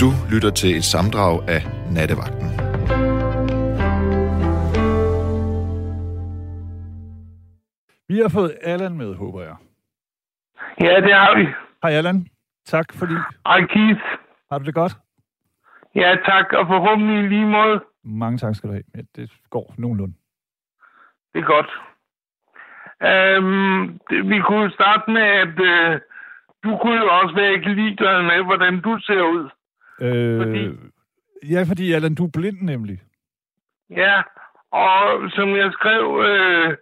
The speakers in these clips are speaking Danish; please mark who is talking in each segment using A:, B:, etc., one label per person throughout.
A: Du lytter til et samdrag af Nattevagten.
B: Vi har fået Allan med, håber jeg.
C: Ja, det har vi.
B: Hej Allan. Tak fordi...
C: Hej Keith.
B: Har du det godt?
C: Ja, tak, og forhåbentlig i lige måde.
B: Mange tak skal du have. Ja, det går nogenlunde.
C: Det er godt. Øhm, det, vi kunne starte med, at øh, du kunne jo også være ikke ligeglad med, hvordan du ser ud.
B: Øh,
C: Fordi-
B: Ja, fordi Allan, du er blind nemlig.
C: Ja, og som jeg skrev øh,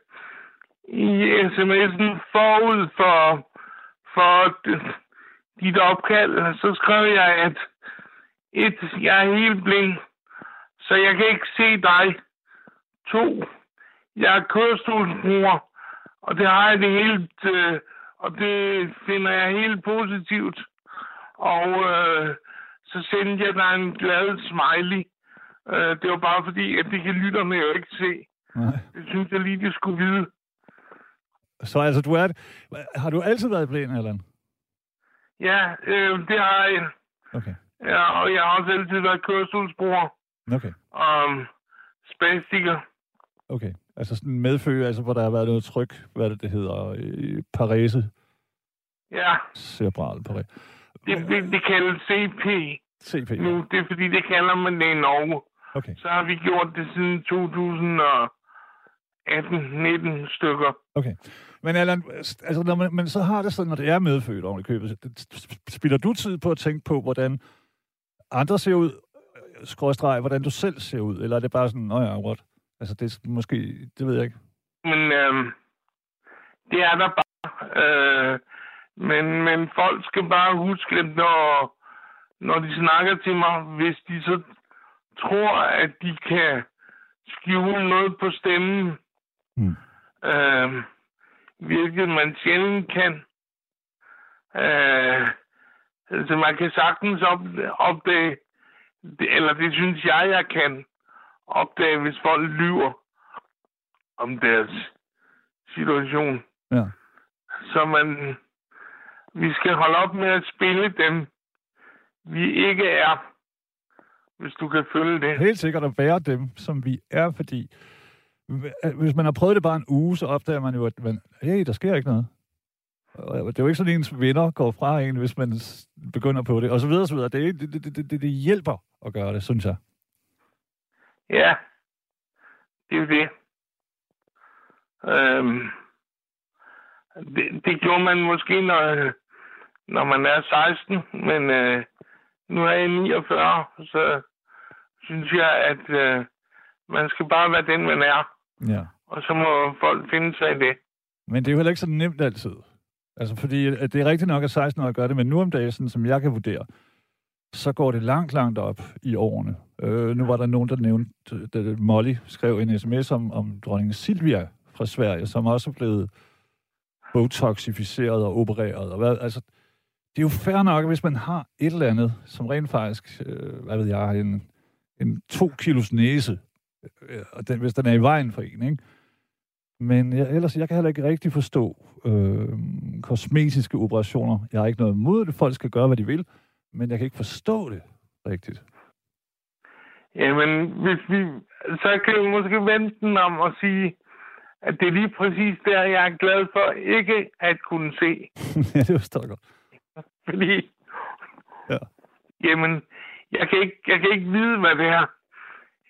C: i sms'en forud for, for dit opkald, så skrev jeg, at et, jeg er helt blind, så jeg kan ikke se dig. To, jeg er kørestolsbruger, og det har jeg det helt, øh, og det finder jeg helt positivt. Og øh, så sendte jeg dig en glad smiley. Øh, det var bare fordi, at det kan lytterne jo ikke se.
B: Nej.
C: Det synes jeg lige, de skulle vide.
B: Så altså, du er... Har du altid været blind, Allan?
C: Ja, øh, det har jeg.
B: Okay.
C: Ja, og jeg har også altid været kørestolsbruger
B: Okay.
C: og um, spastiker.
B: Okay. Altså sådan en altså hvor der har været noget tryk, hvad det, det hedder, øh, parese,
C: Ja,
B: cerebral parese.
C: Det, det, det kaldes CP
B: CP.
C: nu. Det er fordi, det kalder man det i Norge.
B: Okay.
C: Så har vi gjort det siden 2018-19 stykker.
B: Okay. Men Allan, altså, når man, men så har det sådan, når det er medfødt oven i købet, spiller du tid på at tænke på, hvordan andre ser ud, øh, skråstreg, hvordan du selv ser ud, eller er det bare sådan, nå ja, what? Altså, det er måske, det ved jeg ikke.
C: Men øhm, det er der bare. Øh, men, men folk skal bare huske, at når, når de snakker til mig, hvis de så tror, at de kan skjule noget på stemmen,
B: Hmm.
C: øh, hvilket man sjældent kan. Øh, altså man kan sagtens op, opdage, eller det synes jeg, jeg kan opdage, hvis folk lyver om deres situation.
B: Ja.
C: Så man, vi skal holde op med at spille dem, vi ikke er, hvis du kan følge det.
B: Helt sikkert at være dem, som vi er, fordi hvis man har prøvet det bare en uge, så opdager man jo, at man, hey, der sker ikke noget. Og Det er jo ikke sådan, at ens venner går fra en, hvis man begynder på det, og så videre, og så videre. Er det, det, det, det, det hjælper at gøre det, synes jeg.
C: Ja, det er jo det. Øhm, det, det gjorde man måske, når, når man er 16, men øh, nu er jeg 49, så synes jeg, at øh, man skal bare være den, man er,
B: Ja.
C: og så må folk finde sig i det.
B: Men det er jo heller ikke så nemt altid. Altså, fordi at det er rigtigt nok, at 16 år gør det, men nu om dagen, sådan, som jeg kan vurdere, så går det langt, langt op i årene. Øh, nu var der nogen, der nævnte, da Molly skrev en sms om, om dronning Silvia fra Sverige, som også er blevet botoxificeret og opereret. Og hvad, altså, det er jo fair nok, hvis man har et eller andet, som rent faktisk, øh, hvad ved jeg, en, en to kilos næse, øh, og den, hvis den er i vejen for en, ikke? Men jeg, ellers, jeg kan heller ikke rigtig forstå øh, kosmetiske operationer. Jeg har ikke noget imod det. Folk skal gøre, hvad de vil. Men jeg kan ikke forstå det rigtigt.
C: Jamen, hvis vi, så kan vi måske vente den om at sige, at det er lige præcis der, jeg er glad for ikke at kunne se.
B: ja, det forstår jeg godt.
C: Fordi,
B: Ja.
C: jamen, jeg kan, ikke, jeg kan ikke vide, hvad det er,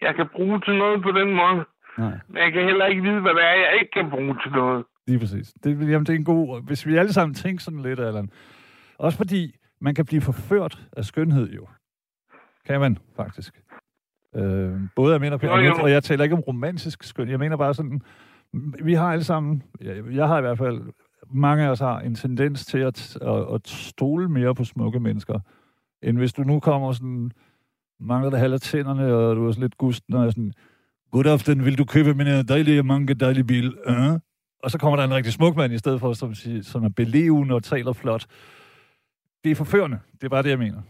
C: jeg kan bruge til noget på den måde.
B: Nej,
C: Men jeg kan heller ikke vide, hvad det er, jeg ikke kan bruge til noget.
B: lige præcis. Det, jamen, det er en god... Hvis vi alle sammen tænker sådan lidt, Allan. Også fordi man kan blive forført af skønhed jo. Kan man, faktisk. Øh, både jeg mener,
C: Jo, jo.
B: og jeg taler ikke om romantisk skøn. Jeg mener bare sådan, vi har alle sammen, jeg, jeg har i hvert fald, mange af os har en tendens til at, at, at stole mere på smukke mennesker, end hvis du nu kommer sådan, mangler der halve tænderne, og du er sådan lidt gusten, og sådan, God aften, vil du købe min dejlige, mange dejlige bil? Uh? Og så kommer der en rigtig smuk mand i stedet for, som, som er belevende og taler flot. Det er forførende. Det er bare det, jeg mener.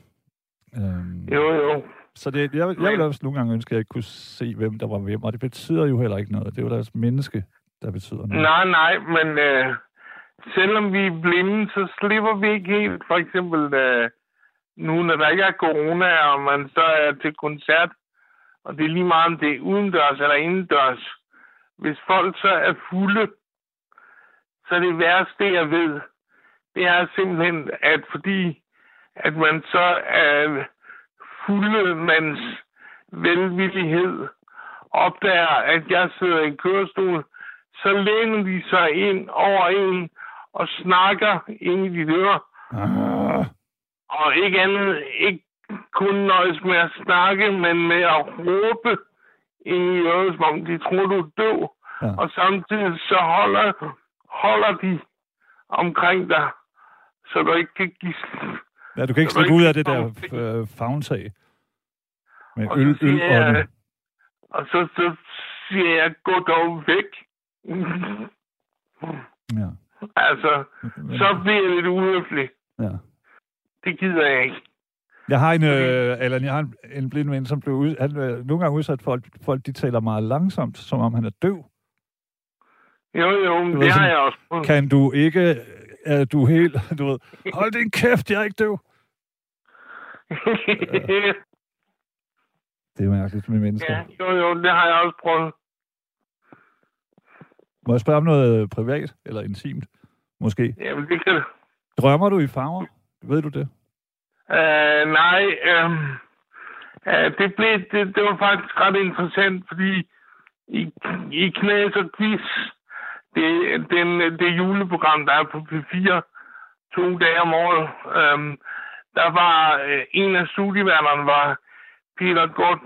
B: Øhm,
C: Jo, jo.
B: så det, jeg, jeg vil også nogle gange ønske, at jeg ikke kunne se, hvem der var hvem, og det betyder jo heller ikke noget. Det er jo deres menneske, der betyder noget.
C: Nej, nej, men øh, selvom vi er blinde, så slipper vi ikke helt. For eksempel, øh, nu når der ikke er corona, og man så er til koncert, og det er lige meget om det er udendørs eller indendørs. Hvis folk så er fulde, så det værste, jeg ved, det er simpelthen, at fordi at man så er fulde mands velvillighed opdager, at jeg sidder i kørestol, så læner de sig ind over en og snakker ind i dit øre.
B: Ah,
C: Og ikke andet, ikke kun nøjes med at snakke, men med at råbe ind i øret, som om de tror, du er døv.
B: Ja.
C: Og samtidig så holder, holder de omkring dig, så du ikke kan give...
B: ja, du kan ikke
C: Så
B: slippe ud af det der øh, fagntag. Med
C: Og så
B: øl,
C: siger
B: øl
C: jeg-
B: og
C: Og så, så siger jeg, gå dog væk.
B: Ja.
C: altså,
B: Men-
C: så bliver jeg lidt uhøflig.
B: ja.
C: Det gider jeg ikke.
B: Jeg har en, øh, eller jeg har en, en blind ven, som blev ud, han, øh, nogle gange udsat for, at folk de taler meget langsomt, som om han er døv.
C: Jo, jo, men
B: ved
C: det har
B: sådan-
C: jeg også.
B: Kan du ikke, er du helt, du ved, hold din kæft, jeg er ikke døv. Det er mærkeligt med mennesker.
C: ja, jo, jo, det har jeg også prøvet.
B: Må jeg spørge om noget privat eller intimt? Måske.
C: Jamen, det kan
B: Drømmer du i farver? Ved du det?
C: Uh, nej, uh, uh, det, blev, det, det var faktisk ret interessant, fordi i, i Knæs og Quiz, det, den, det juleprogram, der er på P4, to dage om året, um, der var uh, en af studieværnerne var Peter Gott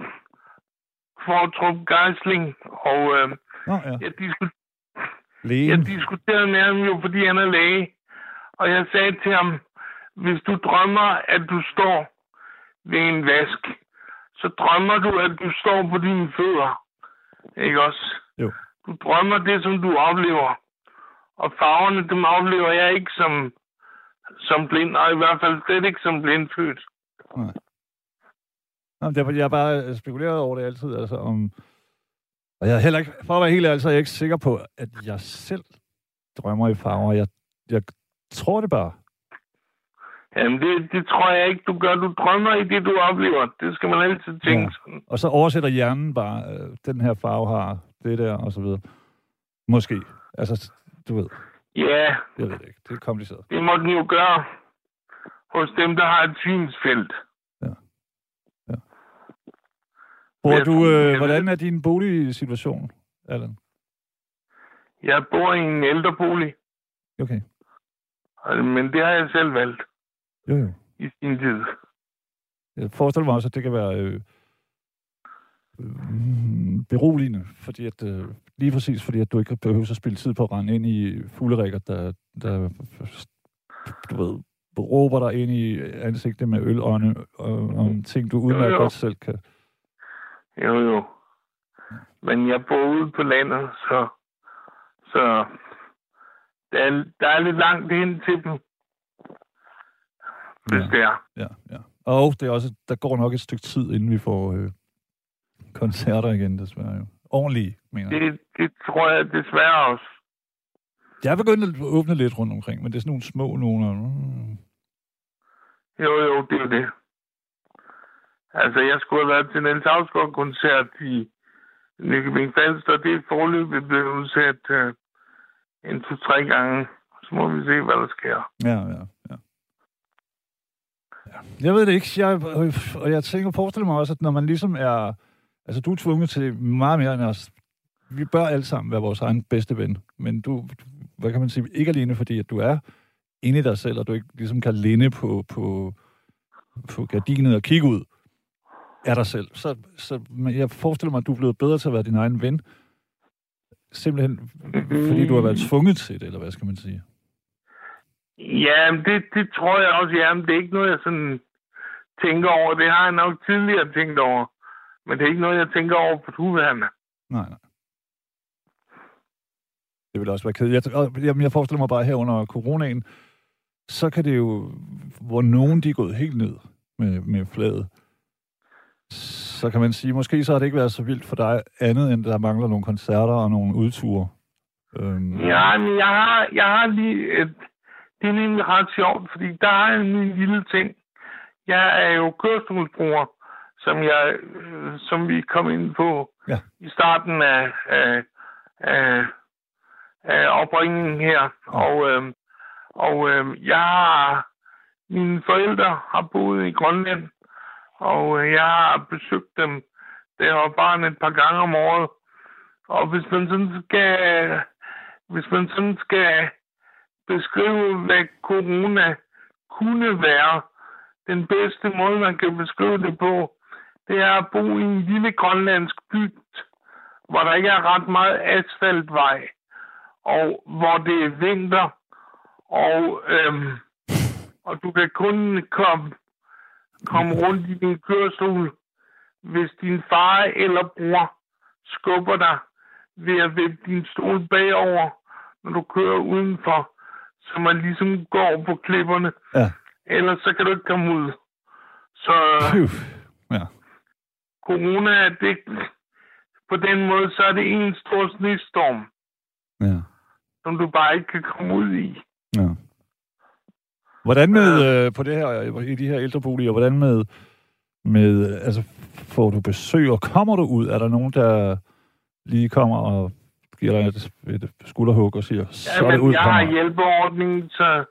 C: Fortrup Geisling, og uh,
B: Nå, ja.
C: jeg, disku-
B: Lægen.
C: jeg diskuterede med ham jo, fordi han er læge. Og jeg sagde til ham, hvis du drømmer, at du står ved en vask, så drømmer du, at du står på dine fødder. Ikke også?
B: Jo.
C: Du drømmer det, som du oplever. Og farverne, dem oplever jeg ikke som, som blind, og i hvert fald slet ikke som blindfødt.
B: Nej. Nå, er, fordi jeg har bare spekuleret over det altid, altså om... Og jeg er heller ikke, for at være helt ærlig, så er jeg ikke sikker på, at jeg selv drømmer i farver. Jeg, jeg tror det bare.
C: Jamen, det, det tror jeg ikke, du gør. Du drømmer i det, du oplever. Det skal man altid tænke
B: Ja.
C: sådan.
B: Og så oversætter hjernen bare, øh, den her farve har det der, og så videre. Måske. Altså, du ved,
C: Ja,
B: jeg ved det ikke. Det er kompliceret.
C: Det må den jo gøre hos dem, der har et synsfelt.
B: Bor du, øh, hvordan er din boligsituation, Allan?
C: Jeg bor i en ældrebolig,
B: Okay.
C: og- men det har jeg selv valgt
B: Jo, jo.
C: i sin tid.
B: Jeg forestiller mig også, at det kan være øh, øh, beroligende, fordi at, øh, lige præcis fordi, at du ikke behøver at spille tid på at rende ind i fuglerækker, der, der du ved, råber dig ind i ansigtet med øl og, og, om ting, du udmærket godt selv kan.
C: Jo, jo. Men jeg bor ude på landet, så, så der, er, der er lidt langt hen til dem, hvis
B: Ja.
C: det er.
B: Ja, ja. Og det er også, der går nok et stykke tid, inden vi får øh, koncerter igen, desværre jo. Ordentlige, mener jeg.
C: Det, det tror jeg desværre også.
B: Jeg er begyndt at åbne lidt rundt omkring, men det er sådan nogle små nogle. og, Mm,
C: Jo, jo, det er det. Altså, jeg skulle have været til Niels Havsgaard-koncert i Nykøbing Falster. Det er forløbet blevet udsat øh, en to-tre gange. Så må vi se, hvad der sker.
B: ja, ja, ja. ja. Jeg ved det ikke. Jeg, og jeg tænker, forestiller mig også, at når man ligesom er... Altså, du er tvunget til meget mere end os. Vi bør alle sammen være vores egen bedste ven. Men du, hvad kan man sige, ikke alene fordi, at du er inde i dig selv, og du ikke ligesom kan linde på, på, på gardinet og kigge ud af dig selv. Så, så men jeg forestiller mig, at du er blevet bedre til at være din egen ven. Simpelthen fordi du har været tvunget til det, eller hvad skal man sige?
C: Ja, det, det tror jeg også, ja. Men det er ikke noget, jeg sådan tænker over. Det har jeg nok tidligere tænkt over. Men det er ikke noget, jeg tænker over på nuværende.
B: Nej, nej. Det vil også være kedeligt. Jeg, jamen, jeg forestiller mig bare her under coronaen, så kan det jo, hvor nogen de er gået helt ned med, med flaget, så kan man sige, måske så har det ikke været så vildt for dig, andet end der mangler nogle koncerter og nogle udture. Øhm,
C: Ja, men jeg har, jeg har lige... Et, det er nemlig ret sjovt, fordi der er en lille ting. jeg er jo kørestolsbruger, som, jeg, øh, som vi kom ind på
B: Ja.
C: i starten af, af, af, af opringningen her. Og, øh, og øh, jeg har, mine forældre har boet i Grønland, og øh, jeg har besøgt dem, da var bare et par gange om året. Og hvis man sådan skal, hvis man sådan skal beskrive, hvad corona kunne være, den bedste måde, man kan beskrive det på, det er at bo i en lille grønlandsk bygd, hvor der ikke er ret meget asfaltvej, og hvor det er vinter, og, øhm, og du kan kun komme, komme rundt i din kørestol, hvis din far eller bror skubber dig ved at vippe din stol bagover, når du kører udenfor, så man ligesom går på klipperne.
B: Ja.
C: Ellers så kan du ikke komme ud. Så
B: Phew. Ja.
C: corona, det, på den måde, så er det en stor snestorm,
B: Ja.
C: som du bare ikke kan komme ud i.
B: Ja. Hvordan med øh, på det her, i de her ældreboliger, hvordan med, med, altså, får du besøg, og kommer du ud? Er der nogen, der lige kommer og giver dig et, et skulderhug og siger, så
C: Ja,
B: er det ud,
C: jeg har
B: kommer.
C: hjælpeordning, så,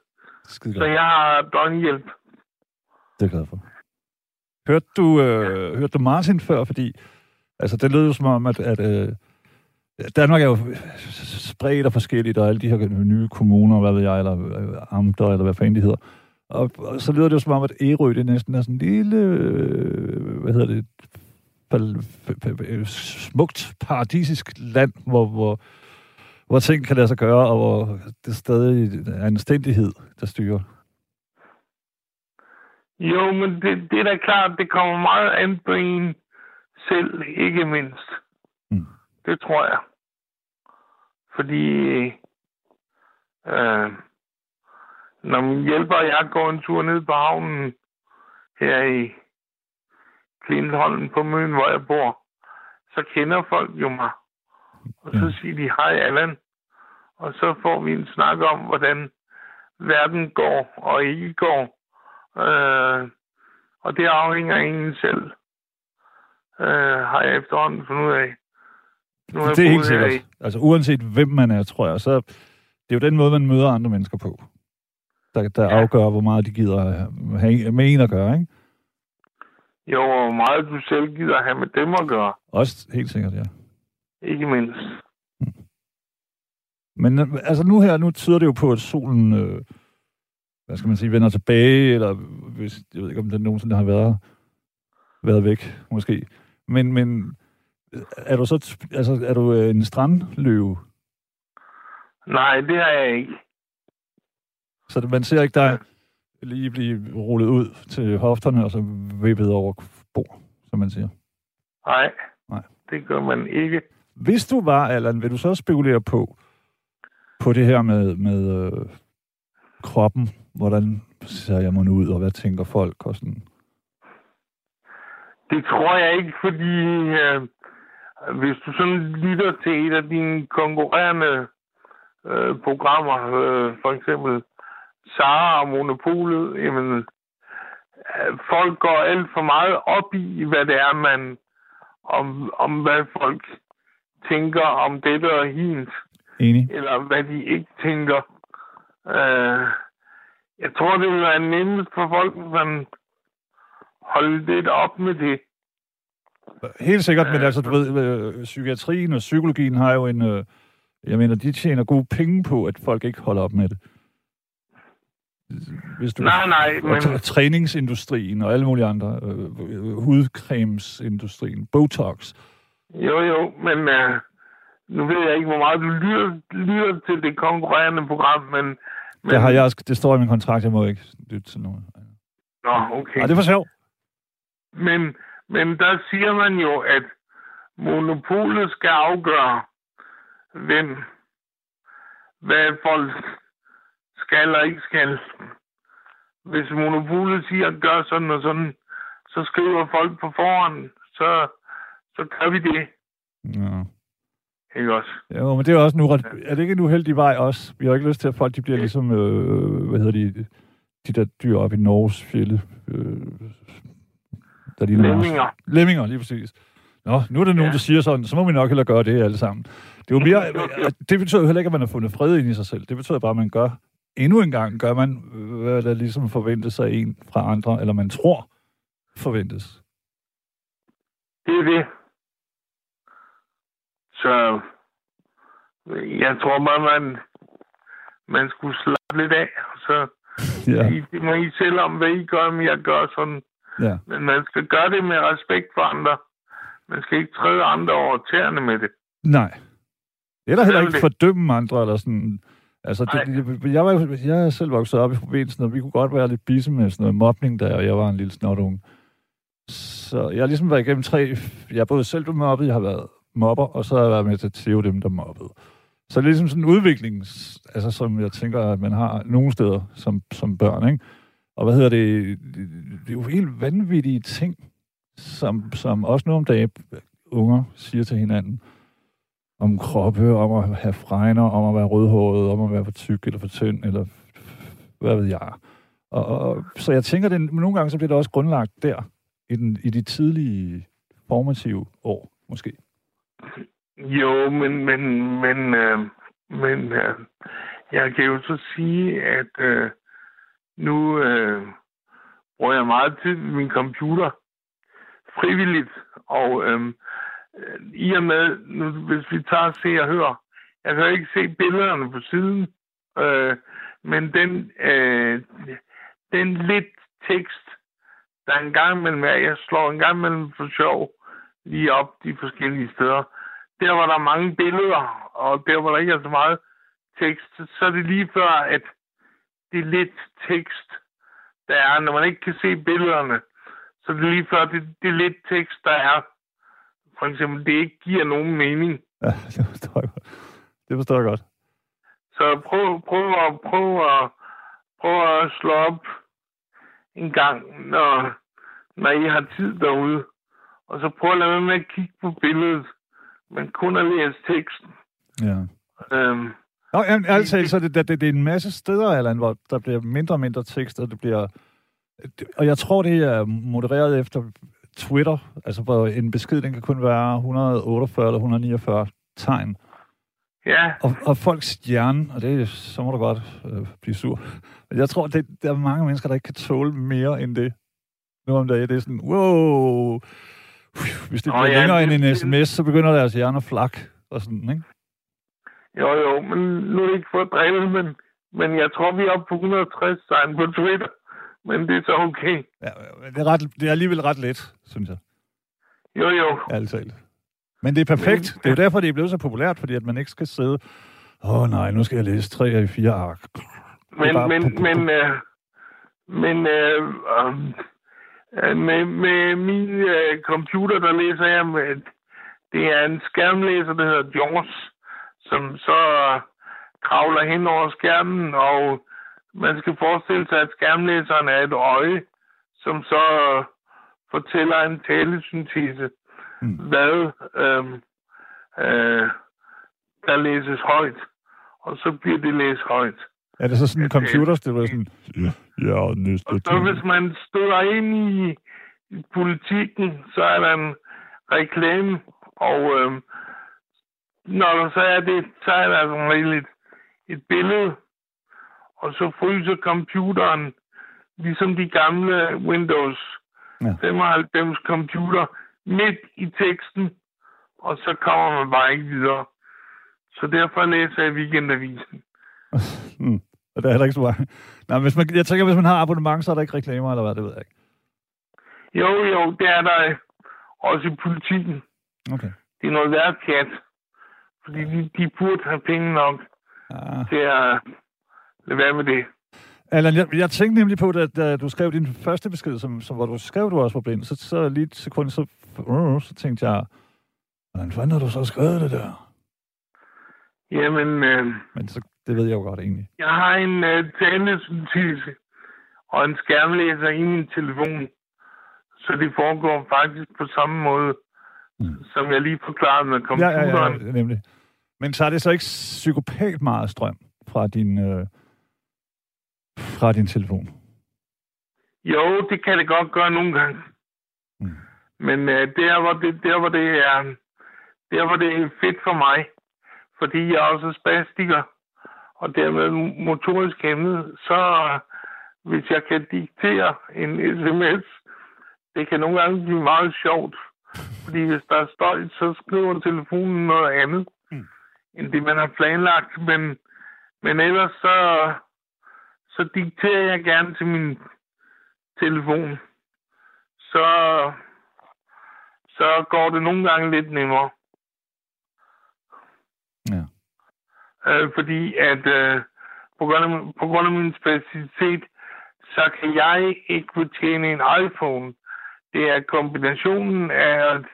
B: Skide
C: så jeg har døgnhjælp.
B: Det er jeg glad for. Hørte du, øh, hørte du Martin før? Fordi altså, det lød jo som om, at, at øh, Danmark er jo spredt og forskelligt, og alle de her nye kommuner, hvad ved jeg, eller øh, amter, eller hvad fanden de hedder. Og, og så lyder det jo som om, at Ærø, det næsten er sådan en lille, øh, hvad hedder det, øh, smukt, paradisisk land, hvor, hvor, hvor ting kan lade sig gøre, og hvor det stadig er anstændighed, der styrer.
C: Jo, men det, det er da klart, det kommer meget an på en selv, ikke mindst. Det tror jeg. Fordi øh, når min hjælper og jeg går en tur ned på havnen her i Klintholm på Møn, hvor jeg bor, så kender folk jo mig. Og så siger de, hej Allan. Og så får vi en snak om, hvordan verden går og ikke går. Øh, og det afhænger af en selv. Øh, har jeg efterhånden fundet ud af. Nu
B: Det er helt sikkert. Altså uanset hvem man er, tror jeg, så det er jo den måde, man møder andre mennesker på, der, der
C: Ja.
B: afgør, hvor meget de gider have- med en at gøre, ikke?
C: I, jo, og hvor meget du selv gider have med dem at gøre.
B: Også helt sikkert, ja.
C: Ikke mindst.
B: Men øh, altså nu her, nu tyder det jo på, at solen, øh, hvad skal man sige, vender tilbage, eller hvis, jeg ved ikke, om den nogensinde har været, været væk, måske. Men, men er du så, altså, er du øh, en strandløve?
C: Nej, det har jeg ikke.
B: Så man ser ikke dig lige blive rullet ud til hofterne, og så vippet over bord, som man siger.
C: Nej.
B: Nej.
C: Det gør man ikke.
B: Hvis du var, Allan, vil du så spekulere på, på det her med, med øh, kroppen? Hvordan ser jeg mig nu ud, og hvad tænker folk? Og sådan.
C: Det tror jeg ikke, fordi øh, hvis du sådan lytter til et af dine konkurrerende øh, programmer, øh, for eksempel Sara og Monopolet, jamen, øh, folk går alt for meget op i, hvad det er, man, om, om hvad folk tænker om dette og hint,
B: Enig?
C: eller hvad de ikke tænker. Øh, jeg tror, det vil være nemmest for folk, hvis man holde lidt op med det.
B: Helt sikkert, men altså, du ved, øh, psykiatrien og psykologien har jo en... Øh, jeg mener, de tjener gode penge på, at folk ikke holder op med det. Hvis du,
C: Nej, nej,
B: og
C: men
B: t- træningsindustrien og alle mulige andre, øh, øh, hudcremesindustrien, Botox.
C: jo jo, men øh, nu ved jeg ikke, hvor meget du lytter, lytter til det konkurrerende program, men... men
B: Det, har jeg, også- det står i min kontrakt, jeg må ikke lytte til nogen.
C: Nå, okay.
B: Nej, det er for sjov.
C: Men, men der siger man jo, at monopolet skal afgøre, hvem, hvad folk skal eller ikke skal. Hvis monopolet siger, gør sådan og sådan, så skriver folk på forhånd, så, så gør vi det.
B: Ja.
C: Ikke også?
B: Jo, men det er også nu, er det ikke en uheldig vej også? Vi har ikke lyst til, at folk de bliver ligesom, øh, hvad hedder de, de der dyr op i Norges fjelle. Øh, der de
C: Lemminger.
B: Lemminger, lige præcis. Nå, nu er der nogen,
C: Ja.
B: der siger sådan, så må vi nok hellere gøre det alle sammen. Det, er jo mere, det betyder jo heller ikke, at man har fundet fred ind i sig selv. Det betyder bare, at man gør endnu en gang, gør man, hvad der ligesom forventes af en fra andre, eller man tror forventes.
C: Det er det. Så jeg tror bare, man, man skulle slappe lidt af. Så
B: Ja,
C: I, det må I selv om, hvad I gør, men jeg gør sådan.
B: Ja.
C: Men man skal gøre det med respekt for andre. Man skal ikke træde andre over tæerne med det.
B: Nej. Eller heller ikke fordømme andre, eller sådan... Altså, det, jeg, jeg, var, jeg er selv vokset op i provinsen, og vi kunne godt være lidt bisse med sådan noget mobning, da jeg var en lille snotunge. Så jeg har ligesom været igennem tre... Jeg er både selv mobbet, jeg har været mobber, og så har jeg været med til at tæve dem, der mobbede. Så det er ligesom sådan en udvikling, altså, som jeg tænker, at man har nogle steder som, som børn, ikke? Og hvad hedder det? Det, er jo helt vanvittige ting, som, som også nu om dagen unger siger til hinanden om kroppe, om at have fregner, om at være rødhåret, om at være for tyk eller for tynd, eller hvad ved jeg. Og, og, så jeg tænker, at nogle gange så bliver det også grundlagt der, i, den, i de tidlige formative år, måske.
C: Jo, men, men, men, øh, men øh, jeg kan jo så sige, at øh, nu øh, bruger jeg meget tid med min computer frivilligt, og øh, i og med, nu, hvis vi tager se og hør, jeg kan ikke se billederne på siden, øh, men den, øh, den lidt tekst, der en gang imellem er, jeg slår en gang mellem for sjov lige op de forskellige steder, der var der mange billeder, og der var der ikke så meget tekst, så er det lige før, at lidt tekst, der er, når man ikke kan se billederne, så er det lige før, det, det lidt tekst, der er. For eksempel, det ikke giver nogen mening.
B: Ja, det forstår jeg godt. Det forstår jeg godt.
C: Så prøv, prøv, at, prøv, at, prøv at slå op en gang, når, når I har tid derude. Og så prøv at lade være med at kigge på billedet, men kun at læse teksten.
B: Ja.
C: Øhm,
B: Nå, jamen, talt, så det, det, det, er en masse steder, Allan, hvor der bliver mindre og mindre tekst, og det bliver... det- Og jeg tror, det er modereret efter Twitter, altså hvor en besked, den kan kun være 148 eller 149 tegn.
C: ja,
B: Og, og folks hjerne, og det, så må du godt øh, blive sur. Men jeg tror, det, der er mange mennesker, der ikke kan tåle mere end det. Nu om dagen, det er sådan, wow. Hvis det bliver
C: ja,
B: længere end
C: det-
B: en sms, så begynder deres hjerne at flak. Og sådan, ikke?
C: Jo jo, men nu er det ikke for at drille, men, men jeg tror, vi er oppe på 160 tegn på Twitter. Men det er så okay.
B: Ja, det, er ret, det er alligevel ret let, synes jeg.
C: Jo jo,
B: talt. Men det er perfekt. Det er jo derfor, det er blevet så populært, fordi at man ikke skal sidde... Åh oh, nej, nu skal jeg læse tre af fire ark.
C: men,
B: bare-
C: men, men, øh, men øh, øh, med, med min øh, computer, der læser jeg med, det er en skærmlæser, der hedder JAWS, som så kravler hen over skærmen, og man skal forestille sig, at skærmlæseren er et øje, som så fortæller en talesyntese,
B: Mm.
C: hvad øh, øh, der læses højt, og så bliver det læst højt.
B: Er det så sådan en computer, det var sådan... Ja, ja næste
C: Og så hvis man støder ind i, i politikken, så er der en reklame, og øh, når der så er det, så er der som regel et, et billede, og så fryser computeren, ligesom de gamle Windows
B: Ja.
C: 95 computer, midt i teksten, og så kommer man bare ikke videre. Så derfor læser jeg weekendavisen.
B: mm. Og der er heller ikke så mange. Nej, hvis man, jeg tænker, hvis man har abonnement, så er der ikke reklamer, eller hvad, det ved jeg ikke.
C: Jo, jo, det er der øh, også i politikken.
B: Okay.
C: det er noget værd pjat. Fordi de, de burde have penge nok
B: Ah.
C: til at lade være med det.
B: Allan, jeg, jeg tænkte nemlig på, da, da du skrev din første besked, som, som, hvor du skrev, du også blind, så, så lige et sekund, så, uh, så tænkte jeg, hvordan fanden har du så skrevet det der?
C: Jamen, øh,
B: Men så, det ved jeg jo godt egentlig.
C: jeg har en øh, talesyntese og en skærmlæser i min telefon. Så det foregår faktisk på samme måde,
B: Mm.
C: som jeg lige forklarede med
B: Ja,
C: computeren.
B: ja, ja, nemlig. Men så er det så ikke psykopat meget strøm fra din, øh, fra din telefon?
C: Jo, det kan det godt gøre nogle gange.
B: Mm.
C: Men øh, der, hvor det, der, hvor det er, der, hvor det er fedt for mig, fordi jeg også er spastiker, og dermed motorisk hæmmet, så hvis jeg kan diktere en sms, det kan nogle gange blive meget sjovt. Fordi hvis der er støj, så skriver telefonen noget andet,
B: Mm.
C: end det, man har planlagt. Men, men ellers så, så dikterer jeg gerne til min telefon. Så, så går det nogle gange lidt nemmere.
B: Ja.
C: Øh, fordi at øh, på, grund af, på grund af min specialitet, så kan jeg ikke betjene en iPhone. Det er kombinationen af at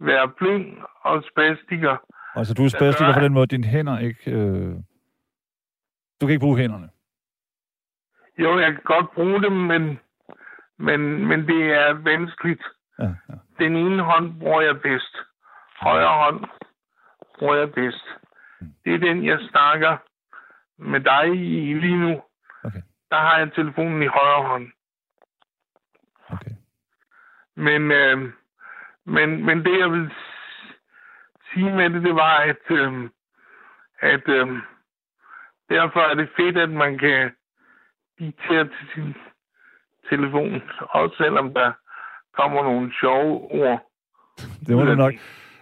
C: være blind og spastiker.
B: Altså, du er spastiker på den måde, dine hænder ikke... Øh... Du kan ikke bruge hænderne.
C: Jo, jeg kan godt bruge dem, men, men, men det er vanskeligt.
B: Ja, ja.
C: Den ene hånd bruger jeg bedst. Højre hånd bruger jeg bedst. Det er den, jeg snakker med dig i lige nu.
B: Okay.
C: Der har jeg telefonen i højre hånd. Men, øh, men, men det, jeg vil sige med det, det var, at, øh, at øh, derfor er det fedt, at man kan diktere til sin telefon, også selvom der kommer nogle sjove ord.
B: Det du
C: af
B: nok.
C: det.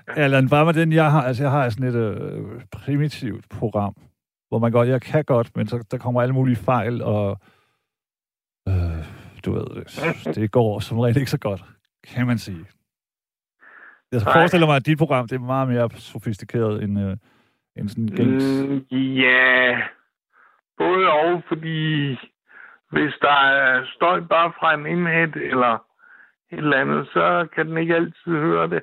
B: Allan, bare med den, jeg har, altså jeg har sådan et øh, primitivt program, hvor man godt, jeg kan godt, men så der kommer alle mulige fejl, og øh, du ved, det, det går som regel ikke så godt, kan man sige. Jeg
C: Nej.
B: forestiller mig, at dit program, det er meget mere sofistikeret end, øh, end sådan gængs.
C: Mm, ja, både og, fordi hvis der er støj bare fra en enhed eller et eller andet, så kan den ikke altid høre det.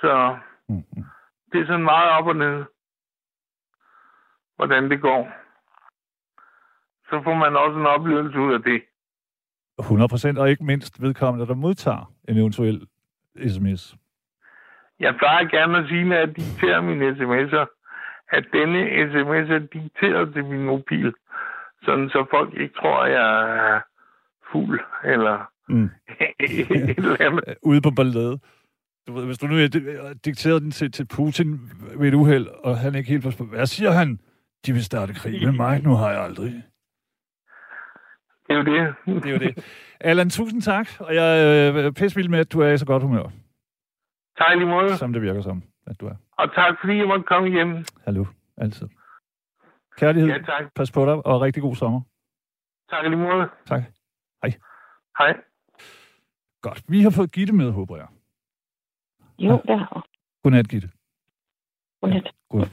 C: Så
B: Mm, mm.
C: det er sådan meget op og ned, hvordan det går. Så får man også en oplevelse ud af det.
B: 100 procent, og ikke mindst vedkommende, der modtager en eventuel sms.
C: Jeg plejer gerne at sige, når jeg dikterer mine sms'er, at denne sms er dikteret til min mobil, sådan så folk ikke tror, at jeg er fuld eller
B: Mm.
C: et eller andet.
B: Ude på ballade. Du ved, hvis du nu er dikteret den til, til Putin ved et uheld, og han ikke helt forstår, hvad siger han? De vil starte krig med mig, nu har jeg aldrig.
C: Det er jo det.
B: Det er jo det. Allan, tusind tak, og jeg er øh, pissvild med, at du er i så godt humør,
C: Tak lige måde.
B: som det virker som, at du er.
C: Og tak fordi jeg måtte komme hjem.
B: Hallo, altid. Kærlighed,
C: Ja, tak.
B: pas på dig, og rigtig god sommer.
C: Tak lige måde.
B: Tak.
C: Hej.
B: Godt. Vi har fået Gitte med, håber jeg.
D: Jo, det har
B: Godnat, Gitte.
D: Godnat.
B: God.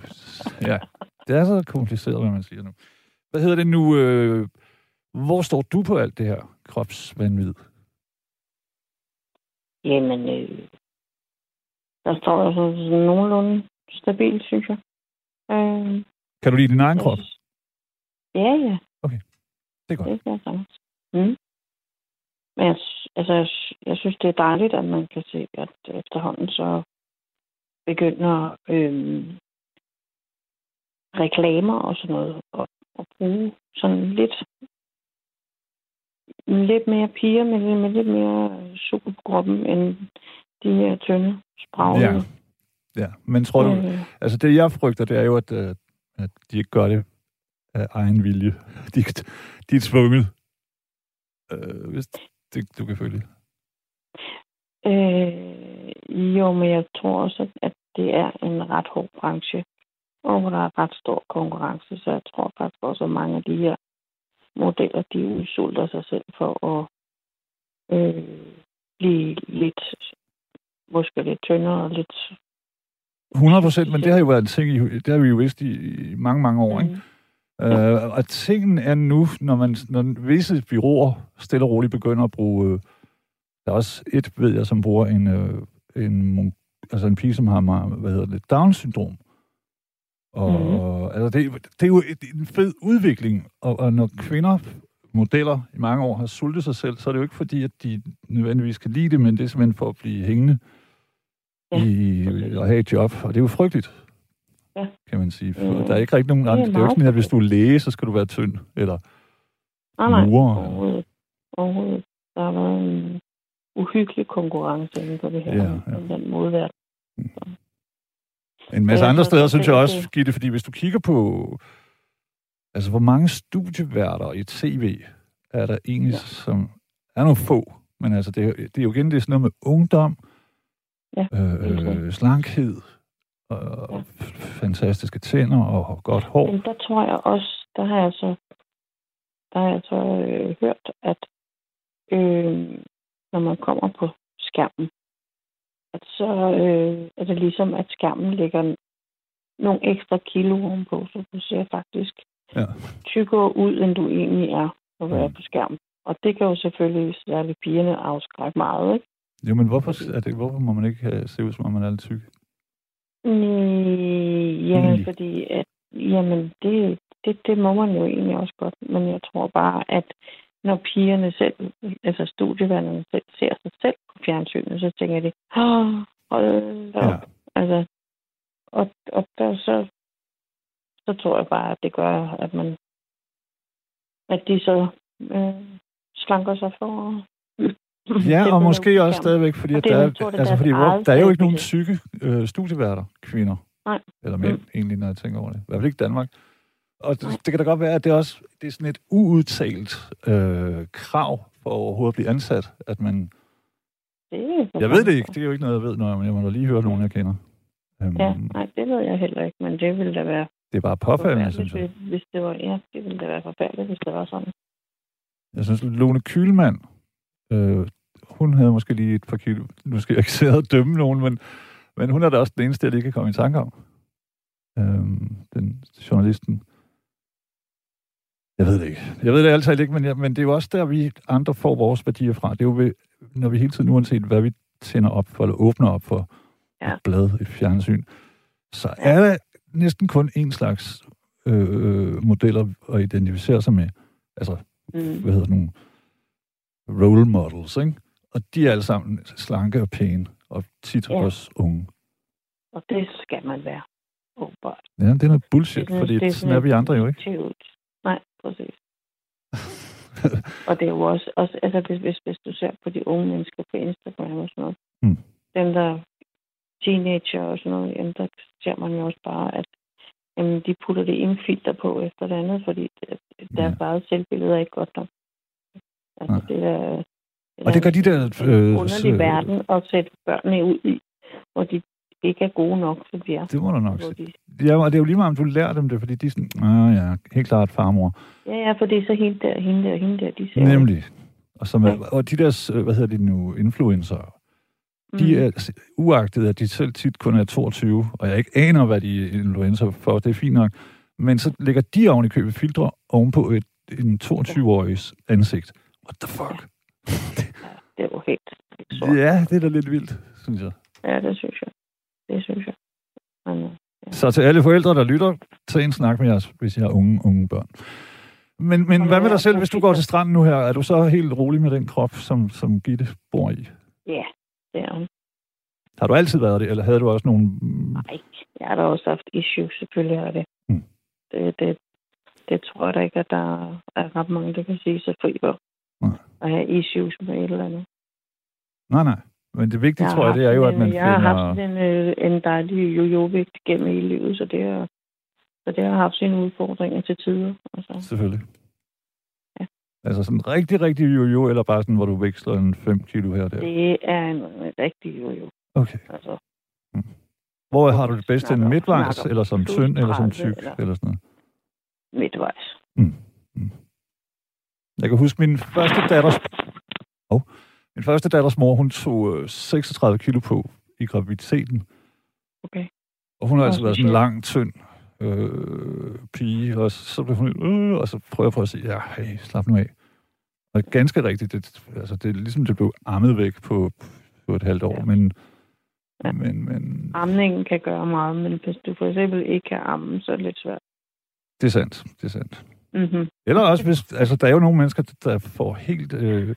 B: Ja, det er så kompliceret, hvad man siger nu. Hvad hedder det nu? Øh, hvor står du på alt det her kropsvandvid?
D: Jamen, øh, der står der så sådan nogenlunde stabilt, synes jeg. Øh,
B: Kan du lide din egen krop?
D: Ja, ja.
B: Det er godt.
D: Det kan jeg. Mm. Men jeg, altså, jeg, jeg synes, det er dejligt, at man kan se, at efterhånden så begynder øh, reklamer og sådan noget at, at bruge sådan lidt lidt mere piger med, med lidt mere sukker på kroppen, end de her tynde spraglede.
B: Ja. Ja, men tror du...
D: Øh,
B: Altså, det jeg frygter, det er jo, at, øh, at de ikke gør det af egen vilje. De, de er tvunget. Øh, hvis det, du kan følge.
D: Øh, jo, men jeg tror også, at det er en ret hård branche, og hvor der er ret stor konkurrence, så jeg tror faktisk også, at mange af de her modeller, de udsulter sig selv for at øh, blive lidt, måske lidt tyndere og lidt...
B: 100 procent, men det har jo været en ting, det har vi jo vidst i, i mange, mange år, ikke?
D: Mm.
B: Øh, og tingen er nu, når, man, når visse byråer stille og roligt begynder at bruge... Øh, der er også et, ved jeg, som bruger en, øh, en, altså en pige, som har hvad hedder det, Down-syndrom. Og
D: Mhm.
B: altså det, det er jo et, en fed udvikling, og, og når kvinder, modeller i mange år har sultet sig selv, så er det jo ikke fordi, at de nødvendigvis kan lide det, men det er simpelthen for at blive hængende
D: Ja,
B: i, og have et job, og det er jo frygteligt,
D: Ja.
B: kan man sige. For
D: Mm.
B: der er ikke rigtig nogen andre. Det er jo ikke sådan, at hvis du er læge, så skal du være tynd, eller
D: Nej, nej.
B: murer.
D: overhovedet overhovedet. Der har været en uhyggelig konkurrence inden på det her.
B: Ja, ja.
D: Den modverden.
B: En masse andre steder, synes jeg også,
D: det-
B: Gitte, fordi hvis du kigger på, altså hvor mange studieværter i tv er der egentlig, ja. Som er nogle få, men altså det, er- det er jo igen det er sådan noget med ungdom,
D: Ja,
B: øh,
D: sikkert.
B: slankhed, og
D: Ja.
B: fantastiske tænder og godt hår.
D: Men der tror jeg også, der har jeg så, der har jeg så øh, hørt, at øh, når man kommer på skærmen, at så øh, er det ligesom, at skærmen lægger nogle ekstra kilo ovenpå, så du ser faktisk
B: Ja.
D: tykkere ud, end du egentlig er, du er
B: Mm.
D: på skærmen. Og det kan jo selvfølgelig særligt pigerne afskrække meget, ikke?
B: Jo, men hvorfor, er det, hvorfor må man ikke øh, se ud, som om man er lidt tyk?
D: Mm, jamen,
B: Egentlig.
D: fordi at, jamen, det, det, det må man jo egentlig også godt. Men jeg tror bare, at når pigerne selv, altså studieværnerne selv, ser sig selv på fjernsynet, så tænker de, åh, hold op.
B: Ja.
D: Altså, og, og der så, så tror jeg bare, at det gør, at man, at de så øh, slanker sig for
B: Ja, og måske også stadigvæk, fordi, at der,
D: er tror,
B: altså, fordi hvor, der er jo ikke nogen tykke øh, studieværter, kvinder.
D: Nej.
B: Eller mænd,
D: Mm.
B: egentlig, når jeg tænker over det. I hvert fald ikke Danmark. Og det, det kan da godt være, at det også det er sådan et uudtalt øh, krav for overhovedet at blive ansat, at man...
D: Det
B: Jeg ved det ikke, det er jo ikke noget, jeg ved, når jeg, jeg må da lige høre nogen, jeg kender. Um,
D: Ja, nej, det ved jeg heller ikke, men det ville da være
B: Det er bare påfaldende, synes jeg.
D: hvis, det var, ja, det ville da være forfærdeligt, hvis det var sådan.
B: Jeg synes, Lone Kylmand, øh, hun havde måske lige et par kilo. Nu skal jeg ikke sidde og dømme nogen, men, men hun er da også den eneste, jeg lige kan komme i tanke om. Øhm, den journalisten. Jeg ved det ikke. Jeg ved det altid ikke, men, jeg, men det er jo også der, vi andre får vores værdier fra. Det er jo, ved, når vi hele tiden, uanset hvad vi tænder op for, eller åbner op for
D: Ja.
B: et blad, et fjernsyn, så er der næsten kun en slags øh, modeller at identificere sig med. Altså,
D: Mm.
B: hvad hedder nogle role models, ikke? Og de er alle sammen slanke og pæne, og tit
D: Ja.
B: også unge.
D: Og det skal man være. Åbenbart.
B: Ja, det er noget bullshit,
D: Det er-
B: fordi
D: det er
B: sådan er vi andre jo ikke.
D: Præcis. Og det er jo også, også altså hvis, hvis, hvis du ser på de unge mennesker på Instagram og sådan noget,
B: Mm.
D: dem der teenager og sådan noget, jamen, der ser man jo også bare, at jamen, de putter det ene filter på efter det andet, fordi det, deres
B: Ja.
D: eget selvbillede er ikke godt nok. Altså,
B: Nej.
D: det er,
B: Og det gør de der, øh,
D: underlig
B: så-
D: verden at sætte børnene ud i, hvor de ikke er gode nok, som de er.
B: Det må du nok sige. Ja, og det er jo lige meget, om du lærer dem det, fordi de er sådan, ah ja, helt klart farmor.
D: ja, ja, for det er så hende der, hende der, hende der, de ser
B: Nemlig. Og, som er,
D: Ja.
B: og de der, øh, hvad hedder de nu, influencer, de
D: Mm.
B: er, uagtet at de selv tit kun er 22, og jeg ikke aner, hvad de er influencer for, det er fint nok, men så lægger de oven i købet filtre ovenpå et, en 22-årigs ansigt. What the fuck?
D: Det er jo helt, helt sort.
B: Ja, det er da lidt vildt, synes jeg.
D: Ja, det synes jeg. Det synes jeg. Men, øh,
B: Så til alle forældre, der lytter, tag en snak med jeres, hvis I har unge, unge børn. Men, men hvad med dig selv, hvis du går til stranden nu her? Er du så helt rolig med den krop, som, som Gitte bor i?
D: ja, det er hun.
B: Har du altid været det, eller havde du også nogle...
D: Nej, jeg har da også haft issues, selvfølgelig har det.
B: Mm.
D: Det, det, det tror jeg da ikke, at der er ret mange, der kan sige sig fri for.
B: Nej.
D: At have issues med et eller andet.
B: Nej, nej. Men det vigtige,
D: har
B: tror jeg, det er jo,
D: en,
B: at man
D: Jeg har
B: finder...
D: haft en, øh, en dejlig jojo-vægt gennem hele livet, så det, er, så det har haft sine udfordringer til tider. Altså.
B: Selvfølgelig.
D: Ja.
B: Altså sådan rigtig, rigtig jojo, eller bare sådan, hvor du veksler en 5 kilo her og der?
D: Det er en rigtig jojo.
B: Okay.
D: Altså,
B: Hvor har du det bedste? En
D: Snakker-
B: midtvejs,
D: snakker
B: eller som tynd, eller som
D: 30,
B: tyk,
D: eller-
B: eller sådan noget?
D: midtvejs.
B: Jeg kan huske min første datters... Oh. Min første datters mor, hun tog øh, 36 kilo på i graviditeten.
D: Okay.
B: Og hun har altid været sådan en lang, tynd øh, pige, og så blev hun, øh, og så prøver jeg på at sige, ja, hey, slap nu af. Og ganske rigtigt, det, altså, det er ligesom, det blev ammet væk på, på et halvt år,
D: Ja.
B: men,
D: Ja.
B: men, men
D: Amningen kan gøre meget, men hvis du for eksempel ikke kan amme, så er det lidt svært.
B: det er sandt, det er sandt.
D: Mm-hmm.
B: Eller også, hvis, altså, der er jo nogle mennesker, der får helt, øh,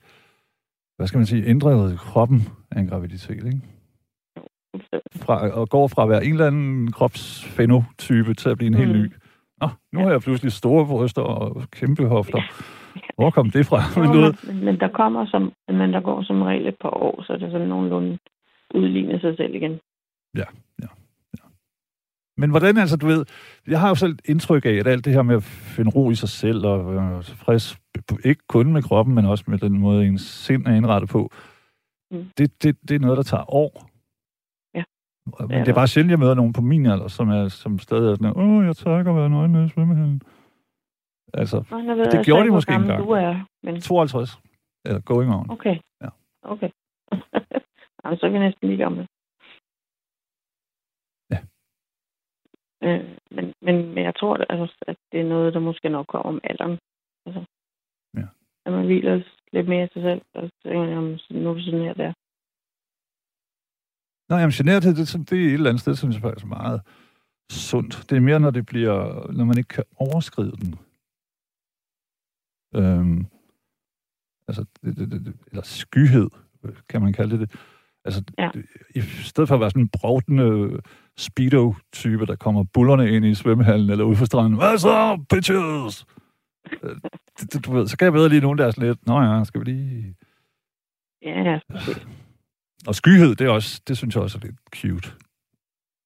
B: hvad skal man sige, ændret kroppen af en graviditet, ikke? Fra, og går fra at være en eller anden kropsfenotype til at blive en helt
D: Mm.
B: ny. Nå, nu
D: Ja.
B: har jeg pludselig store bryster og kæmpe hofter. Hvor kom det fra?
D: Jo,
B: men,
D: men, der kommer som, men der går som regel et par år, så det sådan nogenlunde udligner sig selv igen.
B: Men hvordan altså, du ved, jeg har jo selv indtryk af, at alt det her med at finde ro i sig selv og være tilfreds, ikke kun med kroppen, men også med den måde, ens sind er indrettet på,
D: Mm.
B: det, det, det er noget, der tager år.
D: Ja.
B: Men
D: er
B: det er bare sjældent, jeg møder nogen på min alder, som, er, som stadig er sådan, åh, jeg at være nøgen nede i svømmehallen. Altså,
D: Nå, ved
B: Det gjorde de måske engang.
D: Du er, men
B: 52. Eller going on.
D: okay.
B: Ja.
D: Okay. Jamen, så er vi næsten lige gamle.
B: Ja.
D: Øh, men, men, men jeg tror, altså, at det er noget, der måske nok kommer om alderen. Altså,
B: Ja.
D: At man hviler lidt mere i sig selv, og så tænker jamen, nu er det sådan her der.
B: Nej, jamen generthed, det, det, det er et eller andet sted, synes jeg faktisk er meget sundt. Det er mere, når det bliver, når man ikke kan overskride den. Øhm, altså, det, det, det, eller skyhed, kan man kalde det. Altså,
D: Ja.
B: det, i stedet for at være sådan en brovdende speedo-type, der kommer bullerne ind i svømmehallen eller ude for stranden. Hvad så, bitches? Øh, det, du ved, så kan jeg bedre lige nogen, der er sådan lidt, nå ja, skal vi lige...
D: Ja, ja, præcis.
B: Og skyhed, det, er også, det synes jeg også er lidt cute.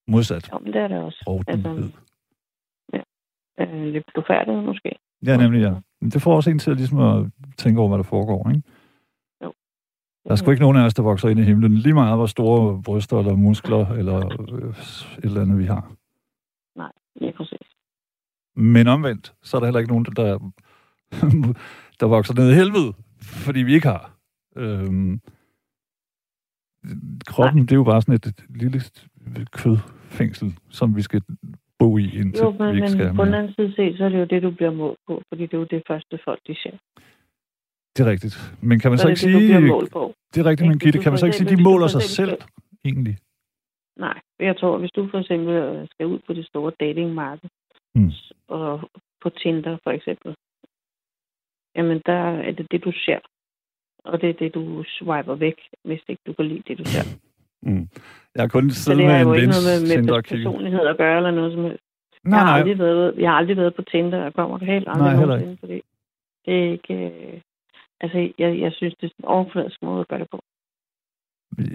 B: Modsat
D: Jo, men det er det også.
B: brovdenhed.
D: øh, lidt blufærdighed måske.
B: Ja, nemlig, ja. Men det får også en til ligesom at tænke over, hvad der foregår, ikke? Der er sgu ikke nogen af os, der vokser ind i himlen. Lige meget, hvor store bryster eller muskler eller øh, et eller andet, vi har.
D: Ja, præcis.
B: Men omvendt, så er der heller ikke nogen, der, der vokser ned i helvede, fordi vi ikke har. Øhm, kroppen, Nej. det er jo bare sådan et, et lille kødfængsel, som vi skal bo i, indtil
D: Jo,
B: vi
D: men,
B: ikke skal
D: men på den anden side set, så er det jo det, du bliver målt på, fordi det er jo det første folk, de ser.
B: Det er rigtigt. Men kan man så,
D: Så
B: ikke
D: det det,
B: sige...
D: målt på.
B: Det er rigtigt, men? Gitte, kan man så ikke sige, at de måler sig selv, egentlig?
D: Nej, jeg tror, hvis du for eksempel øh, skal ud på det store datingmarked,
B: Mm.
D: og på Tinder for eksempel, jamen der er det det, du ser. Og det er det, du swiper væk, hvis ikke du kan lide det, du ser.
B: Mm. Jeg har kun siddet
D: det
B: med
D: har
B: en
D: jo ikke
B: vens
D: noget med, med personlighed at gøre, eller noget som helst.
B: Nej,
D: jeg, har
B: nej.
D: aldrig været, jeg har aldrig været på Tinder, og kommer det helt aldrig
B: Nej,
D: nogensinde, fordi det er ikke... Øh, altså, jeg, jeg synes, det er sådan en overfladisk måde at gøre det på.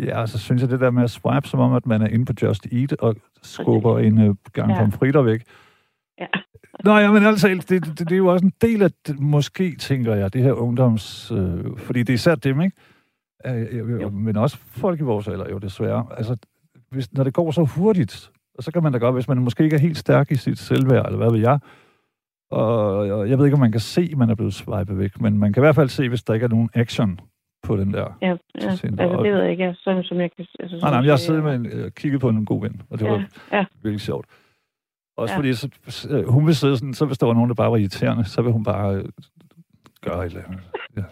B: Ja, så synes jeg det der med at swipe, som om at man er inde på Just Eat og skubber en uh, gang
D: Ja.
B: pomfritter væk.
D: Ja.
B: Nå, ja, men altså, det, det, det, er jo også en del af, det, måske tænker jeg, det her ungdoms... Øh, fordi det er især dem, ikke? Øh,
D: Jo.
B: jo. Men også folk i vores alder, jo desværre. Altså, hvis, når det går så hurtigt, og så kan man da godt, hvis man måske ikke er helt stærk i sit selvværd, eller hvad ved jeg, og, jeg ved ikke, om man kan se, at man er blevet swipet væk, men man kan i hvert fald se, hvis der ikke er nogen action på den der.
D: Ja, ja. Altså det ved jeg ikke, sådan som jeg kan... Altså,
B: Nej, nej, jeg har siddet med en, øh, kigget på en god ven, og det
D: Ja,
B: var
D: ja.
B: virkelig sjovt. Også
D: Ja.
B: fordi, så, øh, hun vil sidde sådan, så hvis der var nogen, der bare var irriterende, så vil hun bare øh, gøre et eller andet. Ja.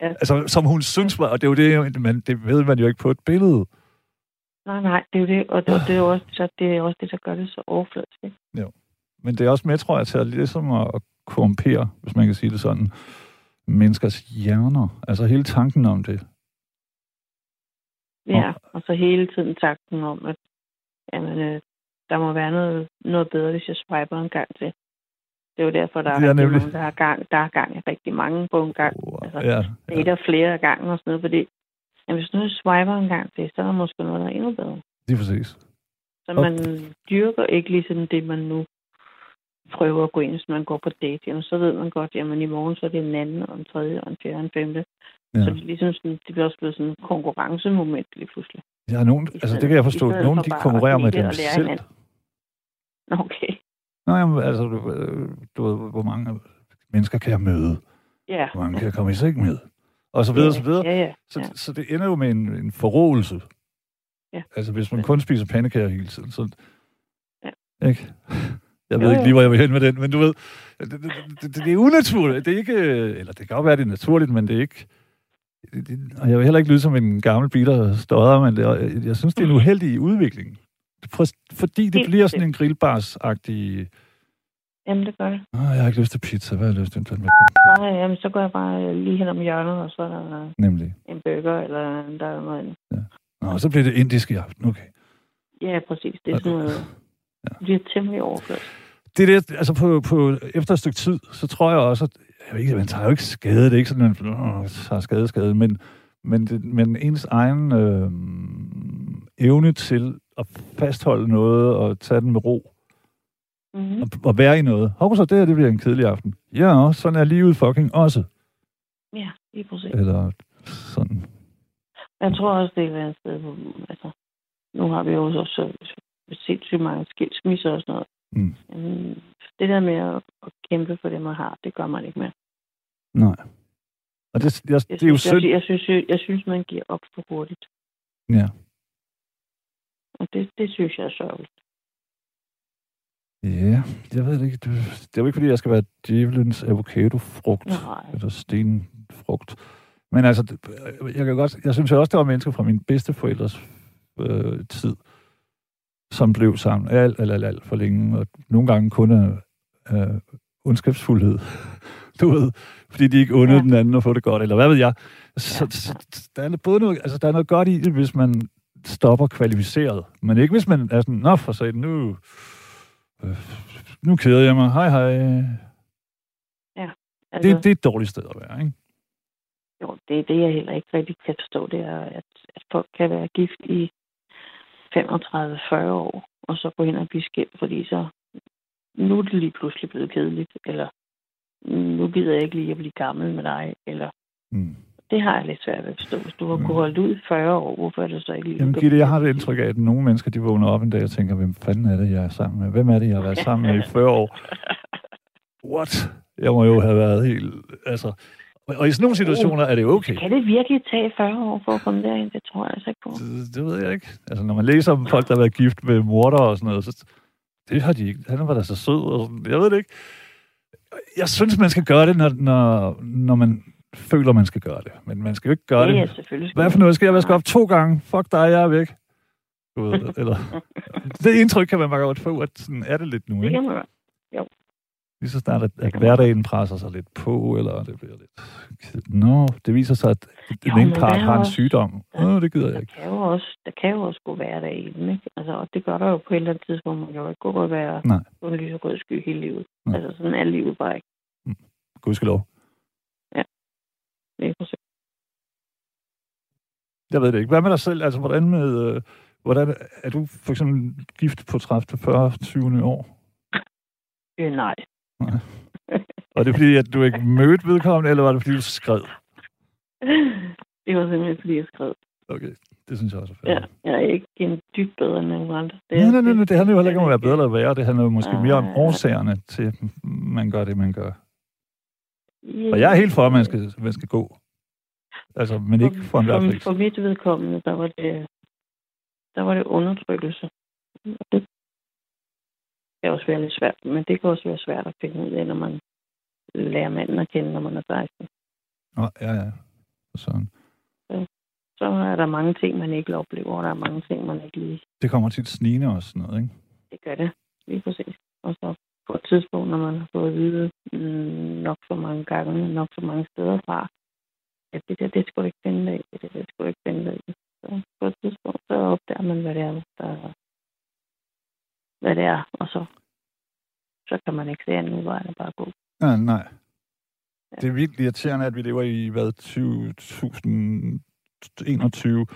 D: Ja.
B: Altså, som hun synes var, og det er jo det, men det ved man jo ikke på et billede.
D: Nej, nej, det er jo det, og det, og det er jo også, så det er også det, der gør det så overfladisk. Ikke?
B: Men det er også med, tror jeg, til at ligesom at at korrumpere, hvis man kan sige det sådan, menneskers hjerner. Altså hele tanken om det.
D: Ja, og så hele tiden tanken om, at jamen, øh, der må være noget, noget bedre, hvis jeg swiper en gang til. Det er jo derfor, der er,
B: er nemlig-
D: mange, der har gang, der har gang i rigtig mange på en gang. Altså,
B: Ja,
D: Det er der flere af gangen og sådan noget, fordi jamen, hvis nu swiper en gang til, så er der måske noget, der er endnu bedre.
B: det er præcis.
D: Så man dyrker ikke ligesom det, man nu prøver at gå ind, hvis man går på date. Jamen, så ved man godt, jamen i morgen så er det en anden, og en tredje, og en fjerde, og en femte.
B: Ja.
D: Ja. Så det er ligesom sådan, det bliver også blevet sådan et konkurrencemoment lige pludselig.
B: Har nogen, altså det kan jeg forstå.
D: for
B: de konkurrerer med dem selv.
D: hinanden. Okay.
B: Nå, jamen, altså, du, øh, du ved, hvor mange mennesker kan jeg møde?
D: Ja.
B: Hvor mange kan jeg komme i seng med? Og så videre, og så videre.
D: Ja, ja.
B: Så,
D: ja.
B: så det ender jo med en, en forrådelse.
D: Ja.
B: Altså, hvis man kun spiser pandekager hele tiden, så...
D: Ja.
B: Ikke? Jeg ved
D: Jo,
B: ikke
D: jo.
B: lige, hvor jeg vil hen med den, men du ved, det, det, det, det er unaturligt. Det er ikke... Eller det kan godt være, det er naturligt, men det er ikke... Det, og jeg vil heller ikke lyde som en gammel bitter stodder, men det, jeg synes, det er en uheldig udvikling. For, fordi det bliver sådan en grillbars-agtig...
D: Jamen, det gør det.
B: Åh, jeg har ikke lyst til pizza. Hvad har jeg lyst til?
D: Nej, jamen, så går jeg bare lige hen om hjørnet, og så er der
B: Nemlig.
D: en burger, eller der er noget andet.
B: Nå, så bliver det indisk i aften. Okay.
D: Ja, præcis. Det er sådan noget...
B: Ja.
D: Det bliver temmelig overflødigt.
B: det er det, altså på, på, efter et stykke tid, så tror jeg også, at jeg ved ikke, man tager jo ikke skade, det er ikke sådan, at man øh, tager skade, skade, men, men, det, men ens egen øh, evne til at fastholde noget og tage den med ro,
D: Mm-hmm.
B: og, og være i noget. Hov, så det her, det bliver en kedelig aften. Ja, sådan er livet fucking også.
D: Ja, lige præcis.
B: Eller sådan.
D: Jeg tror også, det er et sted, hvor, altså, nu har vi jo også så sindssygt mange skilsmisser og sådan noget.
B: Mm.
D: Mm, Det der med at, at kæmpe for det, man har, det gør man ikke mere.
B: Nej. Og det, jeg,
D: Jeg
B: det er jo
D: synes,
B: synd.
D: Jeg, jeg, synes, jeg, jeg synes, man giver op for hurtigt.
B: Ja.
D: Og det, det synes jeg er sørgeligt.
B: Ja, jeg ved det ikke. Det, det er jo ikke, fordi jeg skal være djævelens avocadofrugt.
D: Nej.
B: Eller stenfrugt. Men altså, det- jeg kan godt... Jeg synes jo også, der var mennesker fra min bedsteforældres øh, tid, som blev sammen alt, alt, alt, alt for længe, og nogle gange kun af øh, ondskabsfuldhed. Du ved, fordi de ikke undede ja.
D: Ja.
B: den anden at få det godt, eller hvad ved jeg. Så,
D: Ja,
B: så der, er både noget, altså, der er noget godt i det, hvis man stopper kvalificeret. Men ikke hvis man er sådan, nå for satan, nu, øh, nu keder jeg mig, hej hej.
D: Altså,
B: Det, det er et dårligt sted at være, ikke?
D: Jo, det er det, jeg heller ikke rigtig kan forstå, det er, at, at folk kan være gift i 35-40 år, og så gå hen og blive skilt, fordi så nu er det lige pludselig blevet kedeligt, eller nu gider jeg ikke lige at blive gammel med dig, eller
B: Mm.
D: det har jeg lidt svært ved at forstå. Hvis du har
B: Mm.
D: kunnet holde ud i 40 år, hvorfor er det så ikke lige...
B: Jamen Gitte, jeg har det indtryk af, at nogle mennesker, de vågner op en dag og tænker, hvem fanden er det, jeg er sammen med? Hvem er det, jeg har været sammen med i 40 år? What? Jeg må jo have været helt... Altså, og i sådan nogle situationer er det jo okay.
D: Kan det virkelig tage 40 år for at komme derind? Det tror jeg altså ikke på.
B: Det, det ved jeg ikke. Altså, når man læser om folk, der har været gift med morder og sådan noget, så det har de ikke. Han var da så sød og sådan. Jeg ved det ikke. Jeg synes, man skal gøre det, når, når, når man føler, man skal gøre det. Men man skal jo ikke gøre
D: ja,
B: det.
D: ja, selvfølgelig. skal
B: Hvad for noget? Skal jeg vaske op to gange? Fuck dig, jeg er væk. Du ved, eller... Det indtryk kan man bare godt få, at sådan er det lidt nu,
D: Det
B: ikke?
D: kan man godt.
B: Lige så snart, at,
D: Det
B: at hverdagen presser sig lidt på, eller det bliver lidt... Nå, det viser sig, at den
D: Jo,
B: ene part
D: er
B: har en sygdom.
D: der-
B: Nå, det gider jeg
D: Der
B: ikke.
D: kan jo også, der kan jo også gå hverdag i den, ikke? Altså, og det gør der jo på et eller andet tidspunkt. Man kan jo ikke gå og være
B: Nej.
D: på en lyserød sky hele livet.
B: Nej.
D: Altså, sådan er livet bare ikke.
B: Gudskelov.
D: Lige præcis.
B: Jeg ved det ikke. Hvad med dig selv? Altså, hvordan med... Øh, hvordan, er du for eksempel gift på 30. 40. 20. år?
D: Øh, nej.
B: Og det er fordi, at du ikke mødte vedkommende, eller var det fordi, du skrev?
D: det var simpelthen, fordi jeg skrev.
B: Okay, det synes jeg også er fair.
D: Ja, jeg er ikke en dybt bedre end nogen andre. Det,
B: Nej, nej, nej, nej, det handler jo heller ikke om at være bedre eller værre. Det handler jo måske mere om
D: Nej.
B: årsagerne til, at man gør det, man gør.
D: Ja,
B: Og jeg er helt for, at man skal, man skal gå. Altså, men ikke for enhver
D: for, for mit vedkommende, der var det, der var det undertrykkelse. Og det kan også være lidt svært, men det kan også være svært at finde ud af, når man lærer manden at kende, når man er 16.
B: Nå, ja, ja. Sådan.
D: Så er der mange ting, man ikke oplever, og der er mange ting, man ikke lige...
B: Det kommer tit snigende og sådan noget, ikke?
D: Det gør det, lige præcis. Og så på et tidspunkt, når man har fået at vide mm, nok så mange gange, nok så mange steder fra, at det der, det skulle ikke finde i, det der, det skulle ikke finde i. Så på et tidspunkt, så opdager man, hvad det er, der, hvad det er, og så, så kan man ikke se anden udvej end bare gå.
B: Ja, nej. Det er vildt irriterende, at vi lever i, hvad, 2021.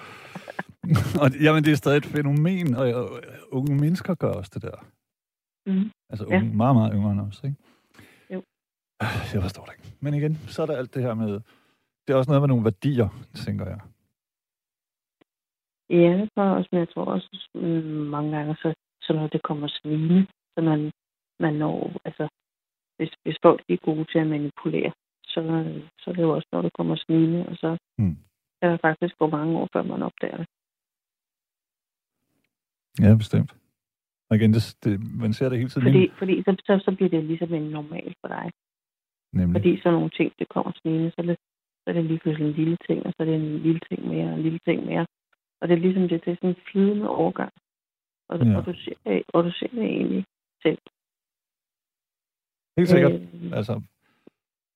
B: og jamen, det er stadig et fænomen, og, og unge mennesker gør også det der.
D: Mm.
B: Altså
D: Ja.
B: unge, meget, meget yngre end os, ikke?
D: Jo.
B: Jeg forstår det ikke. Men igen, så er der alt det her med... Det er også noget med nogle værdier, tænker jeg.
D: Ja, det tror jeg også, men jeg tror også mm, mange gange, så, så når det kommer svine, så man, man når, altså, hvis, hvis folk er gode til at manipulere, så, så er det jo også, når det kommer snigende, og så
B: Mm.
D: kan der faktisk gå mange år, før man opdager det.
B: Ja, bestemt. Og igen, det, det, man ser det hele tiden.
D: Fordi, fordi så, så, så bliver det ligesom en normal for dig.
B: nemlig.
D: Fordi sådan nogle ting, det kommer snigende, så er det, så er det lige pludselig en lille ting, og så er det en lille ting mere, og en lille ting mere. Og det er ligesom det, det er sådan en flydende overgang. Og,
B: Ja.
D: og, du, ser, det- og du ser det egentlig selv.
B: Helt sikkert.
D: Øh,
B: Altså,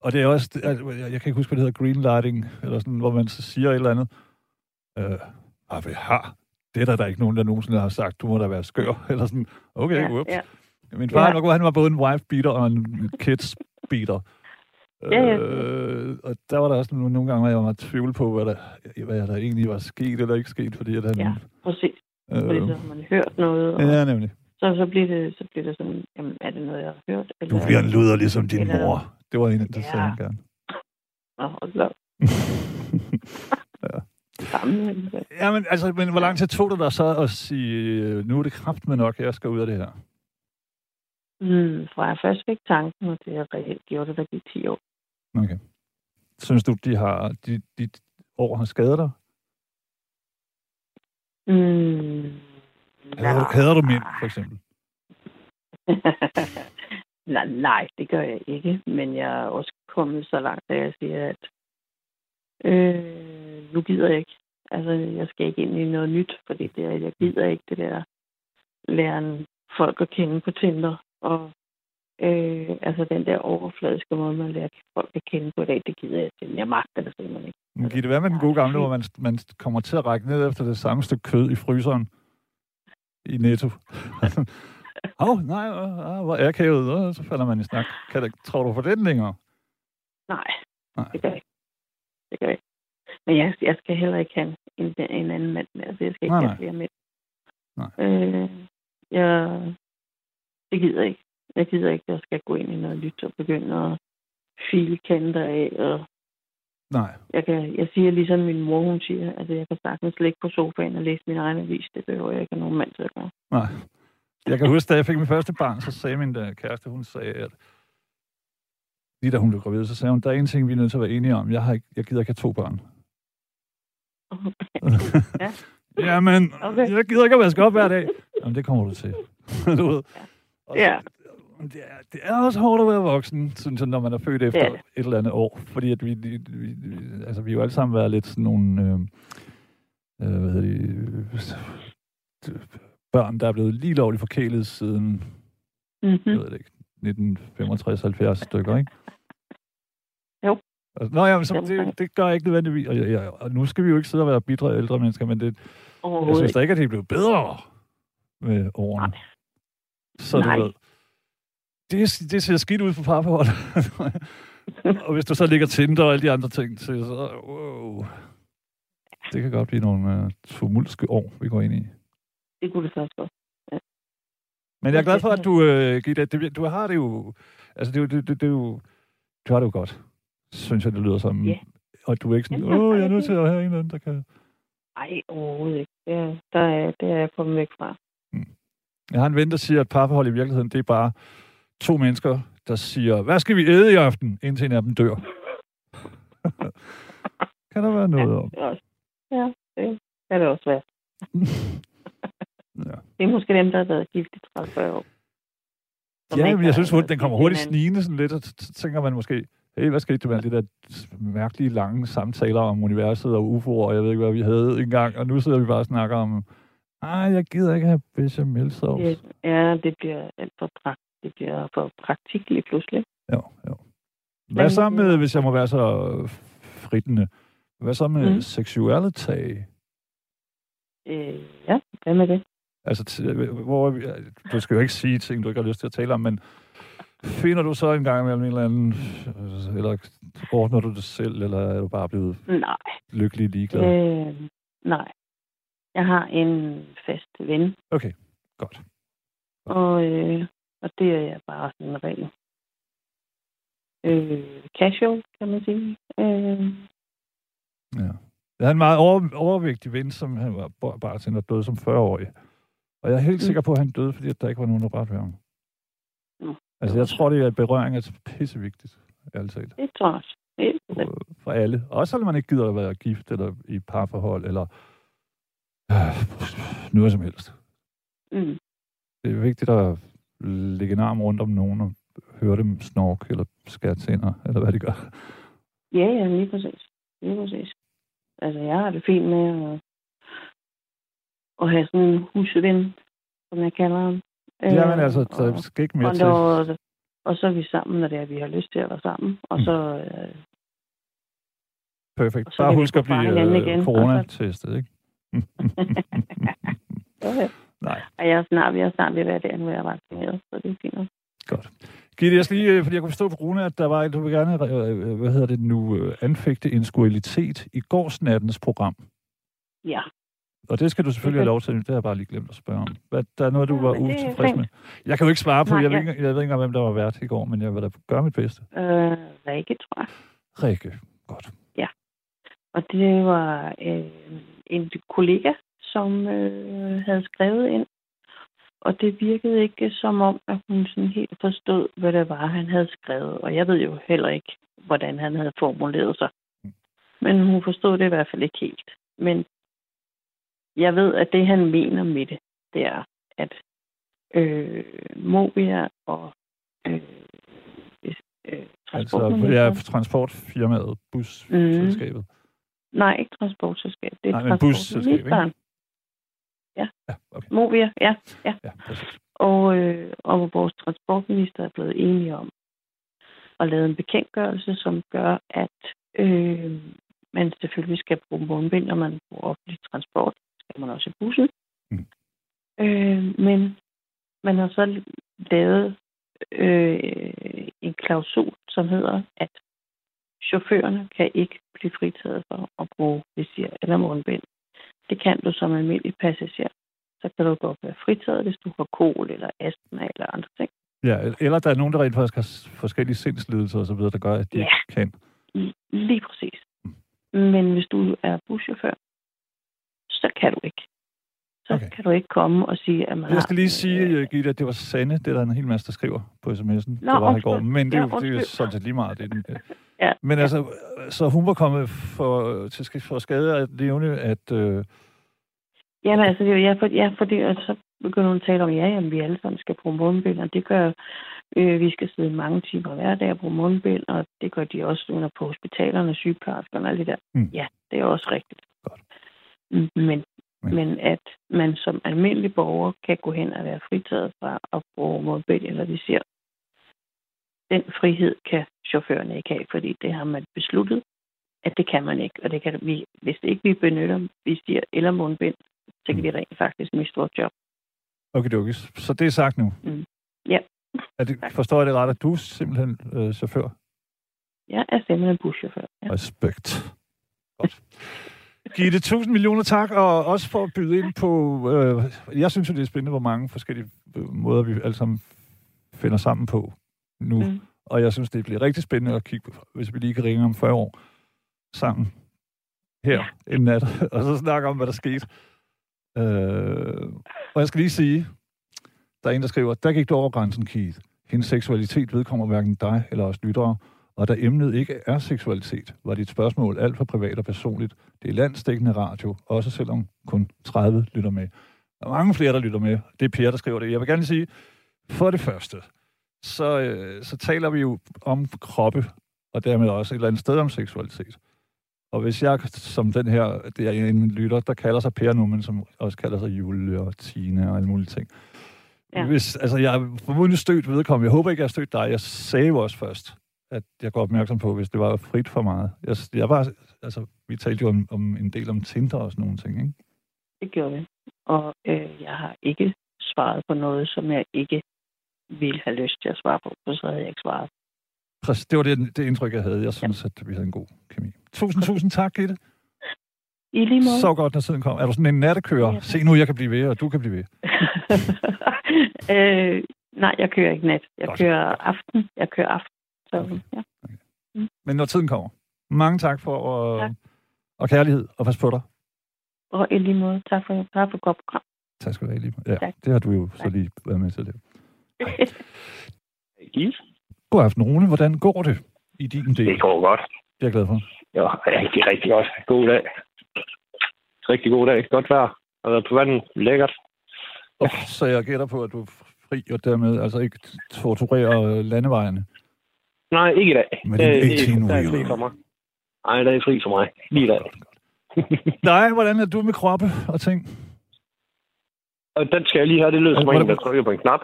B: og det er også, altså, jeg, jeg kan ikke huske, hvad det hedder, green lighting, eller sådan, hvor man så siger et eller andet. Øh, ah, vi har. Det er der, der er ikke nogen, der nogensinde har sagt, du må da være skør, eller sådan. Okay,
D: ja,
B: whoops.
D: ja.
B: Min far,
D: Ja.
B: ja. han var både en wife beater og en kids beater.
D: Ja, ja.
B: Øh, og der var der også nogle, nogle gange, hvor jeg var meget tvivl på, hvad der, hvad der egentlig var sket eller ikke sket, fordi at han...
D: Ja, præcis. Fordi
B: øh,
D: så har man hørt noget, og
B: ja, nemlig.
D: så, så, bliver det, så bliver det sådan, jamen, er det noget, jeg har hørt? Eller,
B: Du bliver en luder ligesom din
D: Eller-
B: mor. Det var en, der
D: Ja.
B: sagde han gerne.
D: Nå, da op. Sammen.
B: Jamen, altså, men hvor lang tid tog det dig så at sige, øh, nu er det kraft med nok, jeg skal ud af det her?
D: Mm, fra jeg først fik tanken, og det jeg reelt gjorde det, der gik 10 år.
B: Okay. Synes du, de har, de, de år har skadet dig?
D: Mm,
B: Hader, du- hader du mænd, for eksempel?
D: nej, nej, det gør jeg ikke. Men jeg er også kommet så langt, at jeg siger, at øh, nu gider jeg ikke. Altså, jeg skal ikke ind i noget nyt, fordi det, er- jeg gider ikke det der lære folk at kende på Tinder. Og øh, altså den der overfladiske måde, man lærer folk at kende på i dag, det gider jeg simpelthen. Jeg magter det simpelthen ikke.
B: Men giver det være med den gode gamle, hvor man, man kommer til at række ned efter det samme stykke kød i fryseren i Netto? Åh, oh, nej, oh, hvor er kævet, oh, så falder man i snak. Kan det, tror du for den længere?
D: Nej,
B: Nej.
D: det gør jeg ikke. Det gør jeg ikke. Men jeg, jeg skal heller ikke have en, en anden mand med. Altså, jeg skal ikke
B: Nej,
D: have
B: nej.
D: flere mænd.
B: Nej.
D: Øh, jeg, det gider jeg ikke. Jeg gider ikke, at jeg skal gå ind i noget nyt og begynde at file kanter af. Og
B: Nej.
D: jeg, kan, jeg siger ligesom min mor, hun siger, at jeg kan sagtens ligge på sofaen og læse min egen avis. Det behøver jeg ikke have nogen mand til at gøre.
B: Nej. Jeg kan huske, da jeg fik min første barn, så sagde min øh, kæreste, hun sagde, at lige da hun blev gravid, så sagde hun, der er en ting, vi er nødt til at være enige om. Jeg, har ikke, jeg gider ikke have to børn.
D: Ja.
B: Jamen,
D: Okay.
B: jeg gider ikke at vaske op hver dag. Jamen, det kommer du til. du ved. Og
D: Ja.
B: Det er, det er også hårdt at være voksen, synes jeg, når man er født efter
D: Det er det.
B: et eller andet år. Fordi at vi, vi, vi, altså, vi har jo alle sammen været lidt sådan nogle... Øh, øh, hvad hedder de, øh, børn, der er blevet lige lovligt forkælet siden,
D: Mm-hmm.
B: jeg ved det ikke, 1965-70 stykker, ikke?
D: Jo.
B: Altså, nå ja, men så, det, det gør ikke nødvendigvis. Og, ja, ja, og nu skal vi jo ikke sidde og være bidre ældre mennesker, men det, jeg synes da ikke, at det er blevet bedre med årene.
D: Nej.
B: Så du
D: Nej.
B: ved, det, det ser skidt ud på parforhold. og hvis du så ligger Tinder og alle de andre ting til, så wow, det kan godt blive nogle uh, tumulske år, vi går ind i.
D: Det kunne det faktisk godt.
B: Men jeg er glad for, at du, øh, Gitte, det, du har det jo, altså det, det, det, det, jo, du har det jo godt, synes jeg, det lyder som.
D: Ja.
B: Og du er ikke sådan, åh,
D: jeg
B: er nødt til at have en eller anden, der kan...
D: Nej, overhovedet ikke. Det er, der er, det er jeg kommet væk fra.
B: Jeg har en ven, der siger, at parforhold i virkeligheden, det er bare to mennesker, der siger, hvad skal vi æde i aften, indtil en af dem dør. kan der være noget om?
D: Det er også, ja, det kan det også være.
B: Ja.
D: Det er måske dem, der har været gift i 30 år. Som
B: Ja, men jeg synes, hurtigt, den kommer hurtigt snigende sådan lidt, og så tænker man måske, hey, hvad skete der med alle de der mærkelige lange samtaler om universet og UFO'er, og jeg ved ikke, hvad vi havde engang, og nu sidder vi bare og snakker om, ej, jeg gider ikke have bechamelsauce.
D: Det- Ja, det bliver alt for, prak- det bliver for praktik lige pludselig.
B: Jo, jo. Hvad så med, hvis jeg må være så fritende, hvad så med mm. Seksualitet?
D: Øh, ja, hvad med det?
B: Altså, t- hvor, er vi- du skal jo ikke sige ting, du ikke har lyst til at tale om, men finder du så en gang imellem en eller anden, øh, eller ordner du det selv, eller er du bare blevet
D: Nej.
B: lykkelig ligeglad?
D: Øh, nej. Jeg har en fast ven,
B: Okay, godt.
D: og, øh, og det er jeg bare sådan en ren øh, casual, kan man sige. Øh,
B: Ja. Jeg havde en meget over, overvægtig ven, som han var bar- bartender, døde som 40-årig. Og jeg er helt
D: Mm.
B: sikker på, at han døde, fordi at der ikke var nogen, der rørte ved ham.
D: Nå.
B: Altså, jeg tror, det er berøring er pissevigtigt, ærligt talt.
D: det tror jeg også.
B: For, for alle. Også selvom man ikke gider at være gift, eller i parforhold, eller øh, noget som helst.
D: Mm.
B: Det er vigtigt at lægge en arm rundt om nogen og høre dem snork, eller skære tænder, eller hvad de gør.
D: Ja, ja, lige præcis. Lige præcis. Altså, jeg har det fint med at, at have sådan en husven, som jeg kalder ham. Øh,
B: altså, der
D: og-
B: skal ikke mere
D: og,
B: til.
D: når, og så er vi sammen, når det er, vi har lyst til at være sammen. Og
B: Mm.
D: så, øh,
B: Perfekt.
D: og
B: Bare husk at blive øh,
D: og
B: coronatestet, ikke?
D: ja, ja.
B: Nej,
D: Og jeg er snart, vi er snart ved at være der, jeg er vaccineret, så det er fint.
B: godt. Gitte, jeg skal lige, øh, fordi jeg kunne forstå på Rune, at der var, du vil gerne, øh, øh, hvad hedder det nu, anfægte en skualitet i gårsnattens program.
D: Ja.
B: Og det skal du selvfølgelig have lov til. Det har jeg bare lige glemt at spørge om. Hvad, der er noget, du
D: Ja,
B: var utilfreds med. Jeg kan jo ikke svare på,
D: Nej,
B: jeg, ved
D: ja.
B: ikke, jeg ved ikke engang, hvem der var vært i går, men jeg vil da gøre mit bedste.
D: Øh, Rikke, tror jeg.
B: Rikke, godt.
D: Og det var øh, en kollega, som øh, havde skrevet ind. Og det virkede ikke som om, at hun sådan helt forstod, hvad det var, han havde skrevet. Og jeg ved jo heller ikke, hvordan han havde formuleret sig. Men hun forstod det i hvert fald ikke helt. Men jeg ved, at det, han mener med det, det er, at øh, Movia og øh, øh,
B: Altså, ja, transportfirmaet, busselskabet.
D: Nej, ikke transportselskab. Det er
B: Nej, men busselskab, ikke?
D: Transportministeren.
B: Ja, okay.
D: Movia, ja.
B: Ja, præcis.
D: Og, øh, og vores transportminister er blevet enige om at lave en bekendtgørelse, som gør, at øh, man selvfølgelig skal bruge mundbind, når man bruger offentlig transport. Skal man også i bussen.
B: Mm.
D: Øh, men man har så lavet øh, en klausul, som hedder, at chaufførerne kan ikke blive fritaget for at bruge visir eller mundbind. Det kan du som almindelig passager. Så kan du godt være fritaget, hvis du har kol eller astma eller andre ting.
B: Ja, eller der er nogen, der rent faktisk har forskellige sindslidelser osv., der gør, at de
D: Ja.
B: ikke kan.
D: Lige præcis. Men hvis du er buschauffør, så kan du ikke. Så
B: Okay.
D: kan du ikke komme og sige, at man
B: Jeg skal
D: har...
B: lige sige, øh, Gitte, at det var Sanne, det er der en hel masse, der skriver på sms'en,
D: Nå,
B: der var her i går. Men det er,
D: Ja,
B: jo, det er jo sådan set lige meget. Det er den, øh.
D: Ja,
B: Men altså, så hun var kommet for, til, for skade at nævne, at... Øh,
D: Jamen altså, det er jo- ja, for, ja, fordi og så begynder hun at tale om, ja, jamen, vi alle sammen skal bruge mundbind, og det gør, øh, vi skal sidde mange timer hver dag og bruge mundbind, og det gør de også under på hospitalerne, sygeplejerskerne og alt det der.
B: Mm.
D: Ja, det er også rigtigt.
B: Godt.
D: Mm, Men,
B: Men-
D: men at man som almindelig borger kan gå hen og være fritaget fra at bruge mundbind eller visir, den frihed kan chaufførerne ikke have, fordi det har man besluttet, at det kan man ikke. Og det kan vi, hvis ikke vi benytter visir eller mundbind, så kan vi rent faktisk miste vores job.
B: okay, okay, så det er sagt nu.
D: Mm. Ja.
B: Er det,
D: Tak.
B: forstår jeg det ret, at du er simpelthen øh, chauffør?
D: Jeg er simpelthen buschauffør. Ja.
B: Respekt. Godt. Gitte, tusind millioner tak, og også for at byde ind på... Øh, jeg synes jo, det er spændende, hvor mange forskellige øh, måder, vi alle sammen finder sammen på nu. Mm. Og jeg synes, det bliver rigtig spændende at kigge på, hvis vi lige kan ringe om 40 år sammen her ja. en nat, og så snakke om, hvad der skete. Øh, og jeg skal lige sige, der er en, der skriver, der gik du over grænsen, Keith. Hendes seksualitet vedkommer hverken dig eller os lyttere, og da emnet ikke er seksualitet, var dit spørgsmål alt for privat og personligt. Det er landstækkende radio, også selvom kun 30 lytter med. Der er mange flere, der lytter med. Det er Per, der skriver det. Jeg vil gerne sige, for det første, så, øh, så taler vi jo om kroppe, og dermed også et eller andet sted om seksualitet. Og hvis jeg, som den her, det er en lytter, der kalder sig Per nu, men som også kalder sig Julie og Tine og alle mulige ting. Ja. Hvis, altså, jeg er formodentlig stødt vedkommende. Jeg håber ikke, jeg har stødt dig. Jeg sagde jo også først, at jeg går opmærksom på, hvis det var frit for meget. Jeg, jeg var, altså, vi talte jo om, om en del om Tinder og sådan nogle ting, ikke?
D: Det gjorde vi. Og øh, jeg har ikke svaret på noget, som jeg ikke ville have lyst til at svare på, for så havde jeg ikke svaret.
B: Præcis, det var det, det indtryk, jeg havde. Jeg synes, at vi havde en god kemi. Tusind, tusind tak, Gitte.
D: I lige måde.
B: Så godt, når tiden kommer. Er du sådan en nattekører?
D: Ja.
B: Se nu, jeg kan blive ved, og du kan blive ved.
D: øh, nej, jeg kører ikke nat. Jeg
B: Godt.
D: kører aften. Jeg kører aften. Så,
B: Okay.
D: ja.
B: Men når tiden kommer. Mange tak for og,
D: Tak.
B: og kærlighed, og pas på dig.
D: Og i lige måde, tak for, tak for et godt program.
B: Tak skal du have, lige. Ja,
D: Tak.
B: det har du jo så lige været med til det. God aften, Rune. Hvordan går det i din del?
E: Det går godt.
B: Det er jeg glad for.
E: Ja, rigtig, rigtig godt. God dag. Rigtig god dag. Godt vejr. Har været på vandet. Lækkert.
B: Oh, så jeg gætter på, at du er fri, og dermed altså ikke torturerer landevejene.
E: Nej, ikke i dag.
B: Men det er
E: Øh,
B: ikke
E: der er fri for mig. Nej, der er fri for mig. Lige i dag.
B: Nej, hvordan er du med kroppe og ting?
E: Og den skal jeg lige have. Det lyder som en, der trykker på en knap.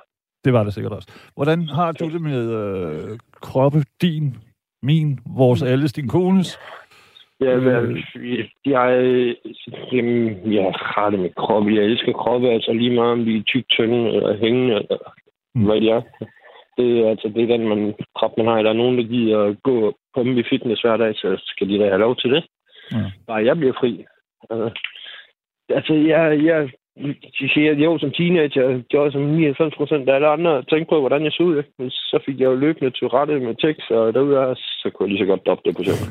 B: Det var det sikkert også. Hvordan har du det med øh, kroppe, din, min, vores alles, din kones?
E: Ja,
B: Øh.
E: jeg, jamen, jeg har det med krop. Jeg elsker kroppe, altså lige meget om de er tyk, tynde eller hængende, eller
B: Mm.
E: hvad de er. Det, er, altså, det er den man, krop, man har. Der er nogen, der giver at gå på i fitness hver dag, så skal de da have lov til det.
B: Ja.
E: Bare jeg bliver fri. Altså, altså jeg, jeg, de siger, jo, som teenager, gjorde som 99 procent af alle andre, tænkte på, hvordan jeg så ud. Men så fik jeg jo løbende til rette med tekst, og derudover, så kunne jeg lige så godt droppe det på selv.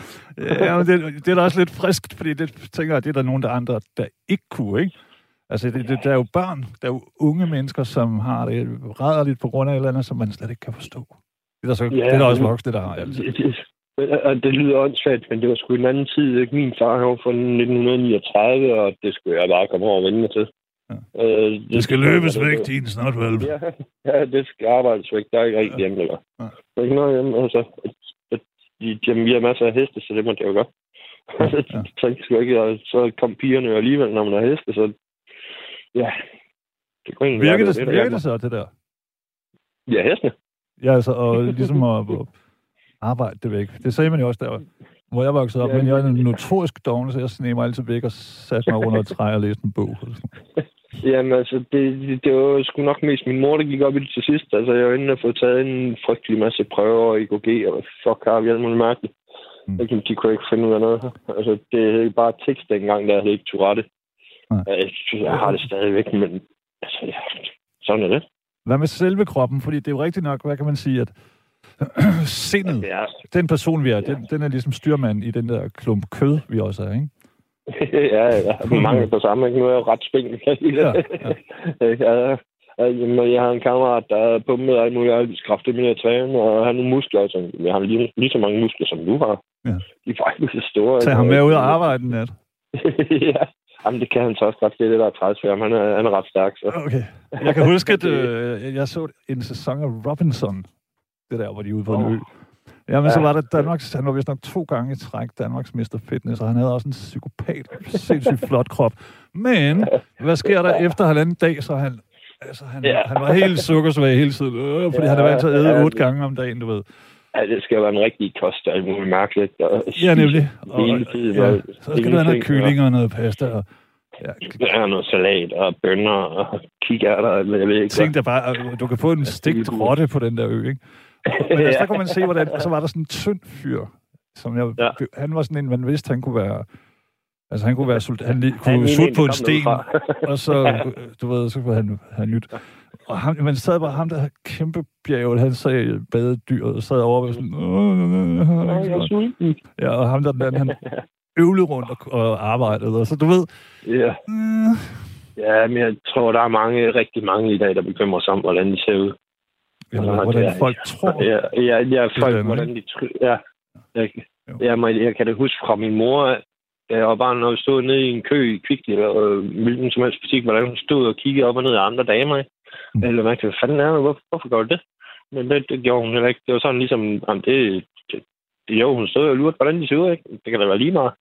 B: ja, men det, det er da også lidt friskt, fordi det tænker jeg, det er der nogen der andre, der ikke kunne, ikke? Altså, det, det, der er jo børn, der er jo unge mennesker, som har det rædderligt på grund af et eller andet, som man slet ikke kan forstå. Det er der, så,
E: Ja,
B: det er der også voksne, der har altid.
E: Det, det, og det lyder åndssvagt, men det var sgu en anden tid. Ikke? Min far var fra 1939, og det skulle jeg bare komme over og vende mig til.
B: Ja.
E: Øh,
B: Det skal løbes væk, din snotvalp.
E: Ja, ja, det skal arbejdes væk. Der er ikke rigtig hjemme, eller?
B: Ja.
E: Der er ikke noget hjemme, altså. Jamen, vi har masser af heste, så det må det jo gøre.
B: Ja.
E: Ja. så, ikke, og så kom pigerne jo alligevel, når man har heste, så ja. Det kunne
B: Virker
E: være,
B: det,
E: der
B: virker det så, det der?
E: Ja, hestene.
B: Ja, altså, og ligesom at, at arbejde det væk. Det sagde man jo også der, hvor jeg voksede op,
E: Ja,
B: men jeg er
E: men-
B: notorisk doven, så jeg sneg mig altid væk og satte mig under et træ og læste en bog.
E: Jamen, altså, det, det, det var sgu nok mest min mor, der gik op i det til sidst. Altså, jeg var inde og få taget en frygtelig masse prøver i EKG, og fuck har vi alt muligt mærkeligt.
B: Mm.
E: De kunne ikke finde ud af noget. Altså, det er bare tekst dengang, der havde ikke Tourette.
B: Nej.
E: Jeg, har det stadigvæk, men altså, ja, sådan er det.
B: Hvad med selve kroppen? Fordi det er jo rigtigt nok, hvad kan man sige, at sindet,
E: Ja,
B: den person vi er, den, den er ligesom styrmand i den der klump kød, vi også er, ikke?
E: ja, ja. Mange på samme, ikke? Nu er jeg jo ret spændende.
B: Ja,
E: ja. ja. Ja, jamen, jeg har en kammerat, der er pumpet alt muligt arbejdskraft med at træne, og han har nogle muskler. Så jeg har lige, lige så mange muskler, som du har.
B: Ja.
E: De er faktisk store.
B: Tag ham med ud og arbejde en nat.
E: ja. Jamen, det kan han så også godt. Det er det, der er træls for ham. Han er, han er ret stærk, så.
B: Okay. Jeg kan huske, at øh, jeg så en sæson af Robinson. Det der, hvor de er ude på en ø. Ja, men så
E: Ja.
B: var der Danmarks, han var vist nok to gange i træk Danmarks Mester Fitness, og han havde også en psykopat, sindssygt flot krop. Men, hvad sker der efter halvanden dag, så han, altså, han,
E: Ja.
B: han var helt sukkersvag hele tiden, øh, fordi
E: Ja,
B: han er vant til at æde
E: ja,
B: otte
E: det-
B: gange om dagen, du ved.
E: Ja, det skal være en rigtig kost og alt muligt mærkeligt. Og
B: Ja, nemlig. Og,
E: Hele tiden.
B: ja,
E: og
B: så skal du have noget kylling og noget pasta. Og, ja,
E: Ja, noget salat og bønner og kikærter, eller jeg ved ikke
B: Tænk dig bare, at du kan få en stegt rotte på den der ø, ikke? Men altså, der kunne man se, hvordan... Og så var der sådan en tynd fyr, som jeg...
E: Ja.
B: Han var sådan en, man vidste, han kunne være... Altså, han kunne være sult, han
E: Han
B: kunne
E: lignede
B: sutte på
E: der
B: en sten, og så, øh, du ved, så kunne han have nyt. Og ham, man sad bare ham, der havde kæmpe bjerg, han sagde badedyret, og sad over og sådan... "Åh, øh, øh, øh. Ja, og ham der, den anden, han øvlede rundt og, og arbejdede, og så du ved...
E: Ja.
B: Øh,
E: ja, men jeg tror, der er mange, rigtig mange i dag, der bekymrer sig om, hvordan de ser ud.
B: eller
E: Ja,
B: hvordan
E: det er-
B: folk tror.
E: Ja, ja, ja
B: Det
E: folk,
B: er
E: hvordan de tr- ja. Jeg, jeg, må- jeg kan da huske fra min mor, jeg var bare, når vi stod nede i en kø i Kvickly, eller øh, hvilken som helst butik, hvordan hun stod og kiggede op og ned af andre damer. ikke?
B: Mm.
E: Eller mærke, hvad fanden er det? Hvorfor, hvorfor gør det? Men det, det gjorde hun heller ikke. Det var sådan ligesom, jamen, det, det, det, jo, hun stod og lurte, hvordan de ser ud, ikke? Det kan da være lige meget.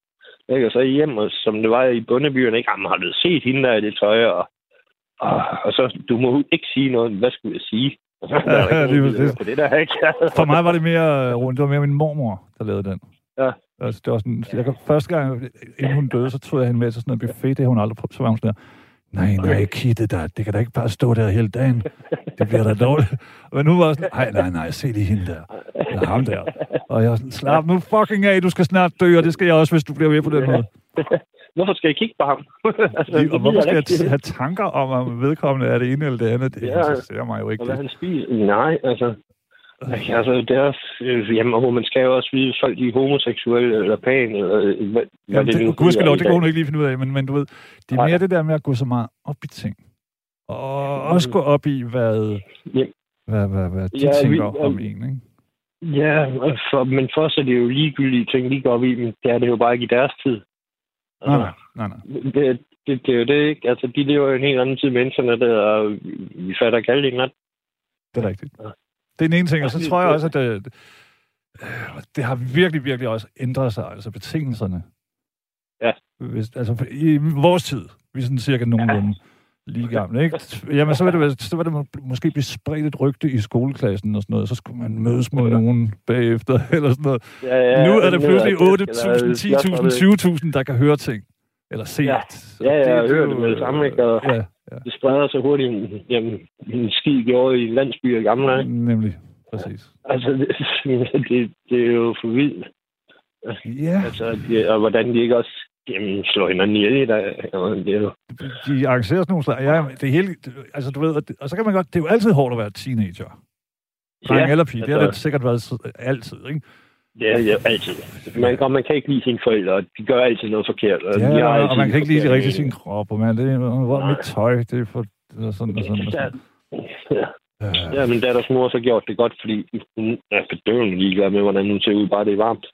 E: Ikke? Og så hjem, og som det var i bundebyerne, ikke? Jamen, har du set hende der i det tøj? Og, og, og så, du må ikke sige noget. Hvad skulle jeg sige?
B: Ja,
E: nogen, hører på det der, ikke?
B: For mig var det mere rundt. Det var mere min mormor, der lavede den.
E: Ja.
B: Altså, det var sådan, jeg, kan- første gang, inden hun døde, så tog jeg hende med til sådan noget buffet. Det har hun aldrig prøvet. Så var hun sådan der, nej, nej, Kitte, der, det kan da ikke bare stå der hele dagen. Det bliver da dårligt. Men nu var sådan, nej, nej, nej, se lige hende der. Eller ham der. Og jeg var sådan, slap nu fucking af, du skal snart dø, og det skal jeg også, hvis du bliver ved på den måde.
E: Hvorfor skal jeg kigge på ham? altså,
B: Lige, og hvorfor skal jeg t- have tanker om, om vedkommende er det ene eller det andet? Det
E: Ja.
B: interesserer mig jo ikke.
E: Og hvad han spiser? Nej, altså... Altså, det er også... øh, Jamen, man skal jo også vide, folk de er homoseksuelle eller pan, eller øh, hvad,
B: Jamen,
E: det,
B: det,
E: nu
B: gudskelov, det kan hun ikke lige finde ud af, men, men du ved, det er
E: Nej.
B: mere det der med at gå så meget op i ting. Og også gå op i, hvad,
E: Ja.
B: hvad, hvad, hvad de
E: Ja, vi-
B: tænker
E: ja.
B: om en, ikke?
E: Ja, for, men for os er det jo ligegyldige ting, de går op i, men det er det jo bare ikke i deres tid.
B: Nej, nej, nej, nej.
E: Det, det, det er jo det, ikke? Altså, de lever jo en helt anden tid med internettet, og vi fatter ikke alt nat.
B: Det er rigtigt.
E: Ja.
B: Det er den ene ting, og så tror jeg også, at det, øh, det har virkelig, virkelig også ændret sig, altså betingelserne.
E: Ja.
B: Hvis, altså i vores tid, vi er sådan cirka nogenlunde lige gamle, ikke? Jamen, så vil det, så vil det må- måske blive spredt et rygte i skoleklassen og sådan noget, så skulle man mødes med nogen bagefter, eller sådan noget.
E: Ja, ja,
B: nu er der
E: ned,
B: pludselig
E: og det
B: 8.000,
E: skal være-
B: 10.000, 20.000, der kan høre ting. Eller se.
E: Ja. Ja, ja, jeg
B: er
E: hører det med det samme, ikke? Og-
B: Ja, Ja.
E: Det spreder sig hurtigt, jamen, en skid gjorde i landsbyer i gamle dage.
B: Nemlig. Præcis.
E: Altså, det, det, det er jo for vildt.
B: Ja,
E: Altså, det, og hvordan de ikke også jamen, slår hinanden ihjel i dag. Jamen, Det er jo...
B: de arrangerer sådan nogle slag. Ja, det hele, altså du ved, og, det, og så kan man godt, det er jo altid hårdt at være teenager. Dreng ja, eller pige, det har det sikkert været altid, ikke?
E: Er det altid. Man, og man kan ikke lide sine forældre, og de gør altid noget forkert. Og, de har
B: Ja, og man kan ikke lide rigtig sin krop, og man, det er, hvor er mit tøj, det er for er sådan og sådan og sådan.
E: Ja,
B: Øh,
E: ja, men datters mor har så gjort det godt, fordi hun er bedøvende ligeglad med, hvordan hun ser ud, bare det er varmt.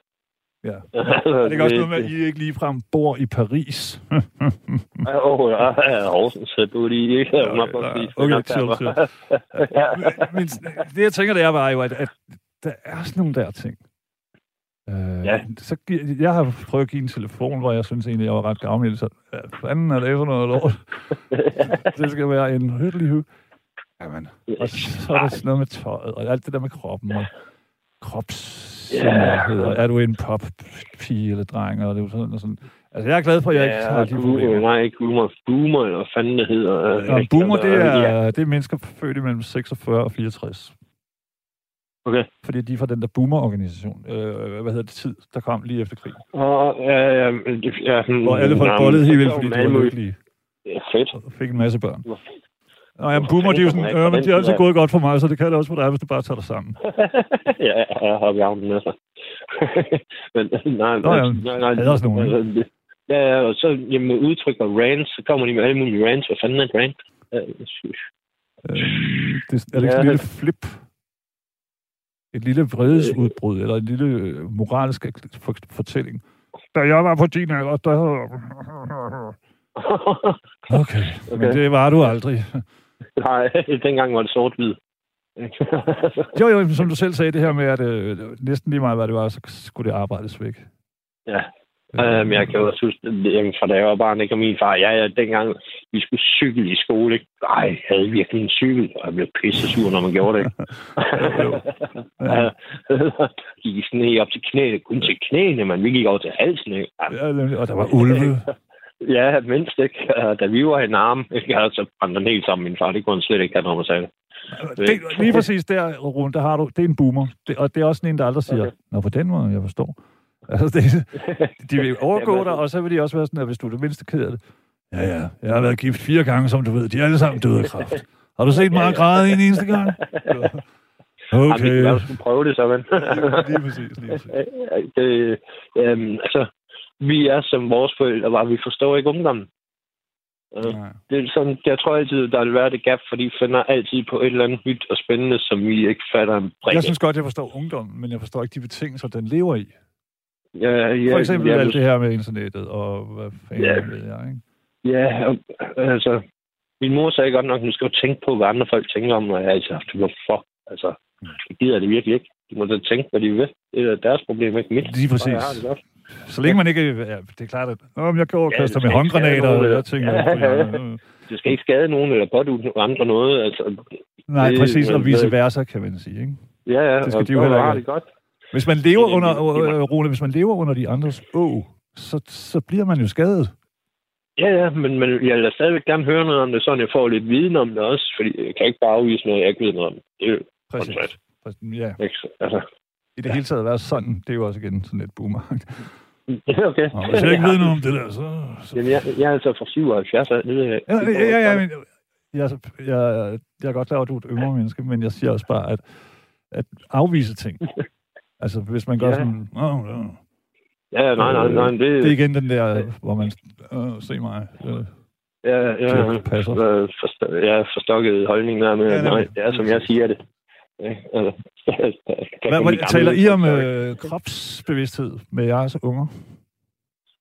B: Ja. Er det ikke også noget med, at I ikke ligefrem bor i Paris?
E: Åh, oh, ja, ja, Horsens, så du er lige ikke.
B: Ja, ja, okay, chill, chill. Men det, jeg tænker, det er bare jo, at, at der er sådan nogle der ting. Øh,
E: Ja.
B: så, jeg har prøvet at give en telefon, hvor jeg synes egentlig, jeg var ret gavmild. Så hvad fanden er det for noget lort? det skal være en hyggelig hygge. Jamen, og så er der sådan noget med tøjet, og alt det der med kroppen, og kropssikkerhed, og er du en pop-pige eller dreng, og det er sådan og sådan. Altså, jeg er glad for, at jeg ikke har de
E: boomer, nej, ikke boomer. Boomer, eller hvad fanden det hedder.
B: Og boomer, det
E: Ja.
B: er, det er mennesker født imellem 46 og 64.
E: Okay.
B: Fordi de er fra den der boomer-organisation, øh, hvad hedder det, tid, der kom lige efter krigen.
E: Og, ja, ja, ja,
B: Hvor alle folk
E: nej,
B: bollede helt vildt, fordi de var lykkelige
E: Ja, fedt.
B: og fik en masse børn. Nå ja, boomer, de er jo sådan, øh, men de har altid gået godt for mig, så det kan det også for dig, hvis du bare tager dig sammen.
E: ja, jeg har gavnet med sig. men nej,
B: Nå ja,
E: nej, nej.
B: også nogle, ikke?
E: altså, Ja, ja, og så jamen, med udtryk og rants, så kommer de med alle mulige rants. Hvad fanden er et rant? Ja,
B: Øh, det, er det ikke sådan en lille flip? Et lille vredesudbrud, eller en lille øh, moralsk for- fortælling. Da jeg var på din alder, der... Okay, men
E: Okay.
B: det var du aldrig.
E: Nej, dengang var det sort-hvid.
B: Jo, jo, som du selv sagde, det her med, at øh, næsten lige meget, hvad det var, så skulle det arbejdes væk.
E: ja. Um, jeg kan også huske, jamen, fra da jeg var barn, ikke, og min far, ja, ja, dengang vi skulle cykle i skole, ikke? Ej, jeg havde virkelig en cykel, og jeg blev pisse sur, når man gjorde det.
B: Ja.
E: gik sne op til knæene, kun til knæene, men vi gik over til halsen, ikke? Ja,
B: og der var ulve.
E: Ja, mindst ikke. Da vi var i en arm, ikke? Altså, brændte den helt sammen, min far. Det kunne han slet ikke have, når man sagde det.
B: Det, lige præcis der, Rune, der har du, det er en boomer. Det, og det er også en, der aldrig siger,
E: okay.
B: Nå, på den måde, jeg forstår. Altså, det, de vil overgå
E: Jamen,
B: dig, og så vil de også være sådan, at hvis du er det mindste ked af det. Ja, ja, jeg har været gift fire gange, som du ved. De er alle sammen døde af kræft. Har du set mig græde en eneste gang?
E: Jamen,
B: Okay.
E: være, du skulle prøve det så, men...
B: Lige præcis, lige præcis.
E: det, øhm, altså, vi er som vores forældre var, vi forstår ikke ungdommen. Øh,
B: Nej.
E: Det er sådan, jeg tror altid, der vil være det gap, fordi de finder altid på et eller andet nyt og spændende, som vi ikke fatter en brik
B: Jeg synes godt, jeg forstår ungdommen, men jeg forstår ikke de betingelser, den lever i.
E: ja, ja,
B: For eksempel
E: ja,
B: alt det her med internettet, og hvad fanden
E: Ja.
B: ved jeg, ikke?
E: Ja, og, altså, min mor sagde godt nok, at nu skal du tænke på, hvad andre folk tænker om, og jeg haft, hvorfor? Altså, det gider det virkelig ikke. De må da tænke, hvad de vil. Det er deres problem, ikke mit.
B: Lige
E: Og jeg har
B: præcis.
E: det godt.
B: Så længe man ikke... Ja, det er klart, at Nå, jeg går og
E: Ja,
B: med håndgranater, og jeg tænker...
E: ja.
B: øh,
E: Du skal ikke skade nogen eller pådute andre noget. Altså,
B: Nej,
E: Det-
B: præcis, og vice versa, kan man sige. Ikke?
E: ja, ja.
B: Det skal
E: og
B: de jo heller ikke.
E: det godt.
B: Hvis man lever
E: er
B: under, øh, Rune, hvis man lever under de andres å, så, så bliver man jo skadet.
E: Ja, ja, men, men jeg vil stadigvæk gerne høre noget om det, sådan jeg får lidt viden om det også, fordi jeg kan ikke bare afvise noget, jeg ikke ved noget om. Det er jo
B: Præcis. Præcis. Ja,
E: ikke? Så- Altså,
B: i det hele taget være sådan, det er jo også igen sådan lidt boomer.
E: okay.
B: Og hvis jeg ikke ved noget om det der, så... så...
E: Jamen, jeg, jeg er altså fra 77, så det ved jeg
B: Ja, ja, ja, ja, men, jeg, jeg, jeg er godt klar at du er et yngre menneske, men jeg siger også bare, at, at afvise ting. Altså, hvis man gør
E: Ja.
B: sådan... Oh, ja.
E: Ja, nej, nej, nej, det,
B: Det er igen den der, hvor man... Øh, se mig. Øh,
E: ja, ja,
B: det passer.
E: forst- ja, forstokket holdning der med,
B: Ja,
E: ja, nej, det er, som jeg siger det. Ja, altså,
B: Hvad, hvad, taler I om øh, kropsbevidsthed med jeres unger?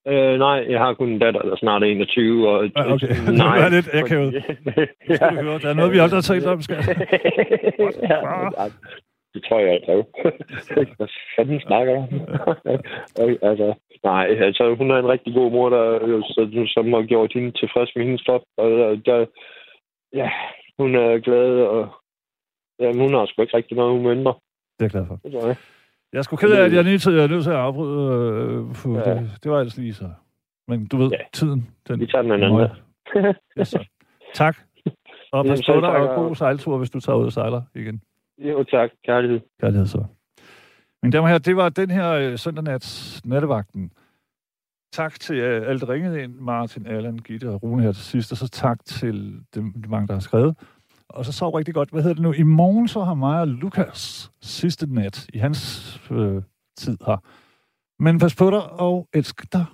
E: Øh, nej, jeg har kun en datter, der snart er 21, og...
B: Ah, okay.
E: Nej.
B: Det er lidt akavet. Skal du høre. Der er noget, vi aldrig har talt om, skal.
E: ja, det tror jeg, jeg Hvad fanden snakker du altså, nej, altså, hun er en rigtig god mor, der, jo, så- som har gjort hende tilfreds med hendes krop. Og der, der, ja, hun er glad, og ja, hun har sgu ikke rigtig noget, hun må ændre.
B: Det er jeg glad for.
E: Det tror jeg.
B: Jeg er sgu ked af, at jeg er nødt til, jeg er nødt til at afbryde. Øh, for
E: Ja.
B: det, det var altså lige så. Men du ved,
E: Ja.
B: tiden, den...
E: Vi tager den en anden.
B: Nå, ja. Yes. Tak. Og pas på dig, og- god sejltur, hvis du tager ud og sejler igen.
E: Jo, tak. Kærlighed.
B: Kærlighed så. Mine damer og herrer, det var den her øh, søndag nattevagten. Tak til øh, alt, der ringede ind. Martin, Allan, Gitte og Rune her til sidst. Og så tak til dem, de mange, der har skrevet. Og så sov rigtig godt. Hvad hedder det nu? I morgen så har mig og Lukas sidste nat i hans øh, tid her. Men pas på dig og elsk dig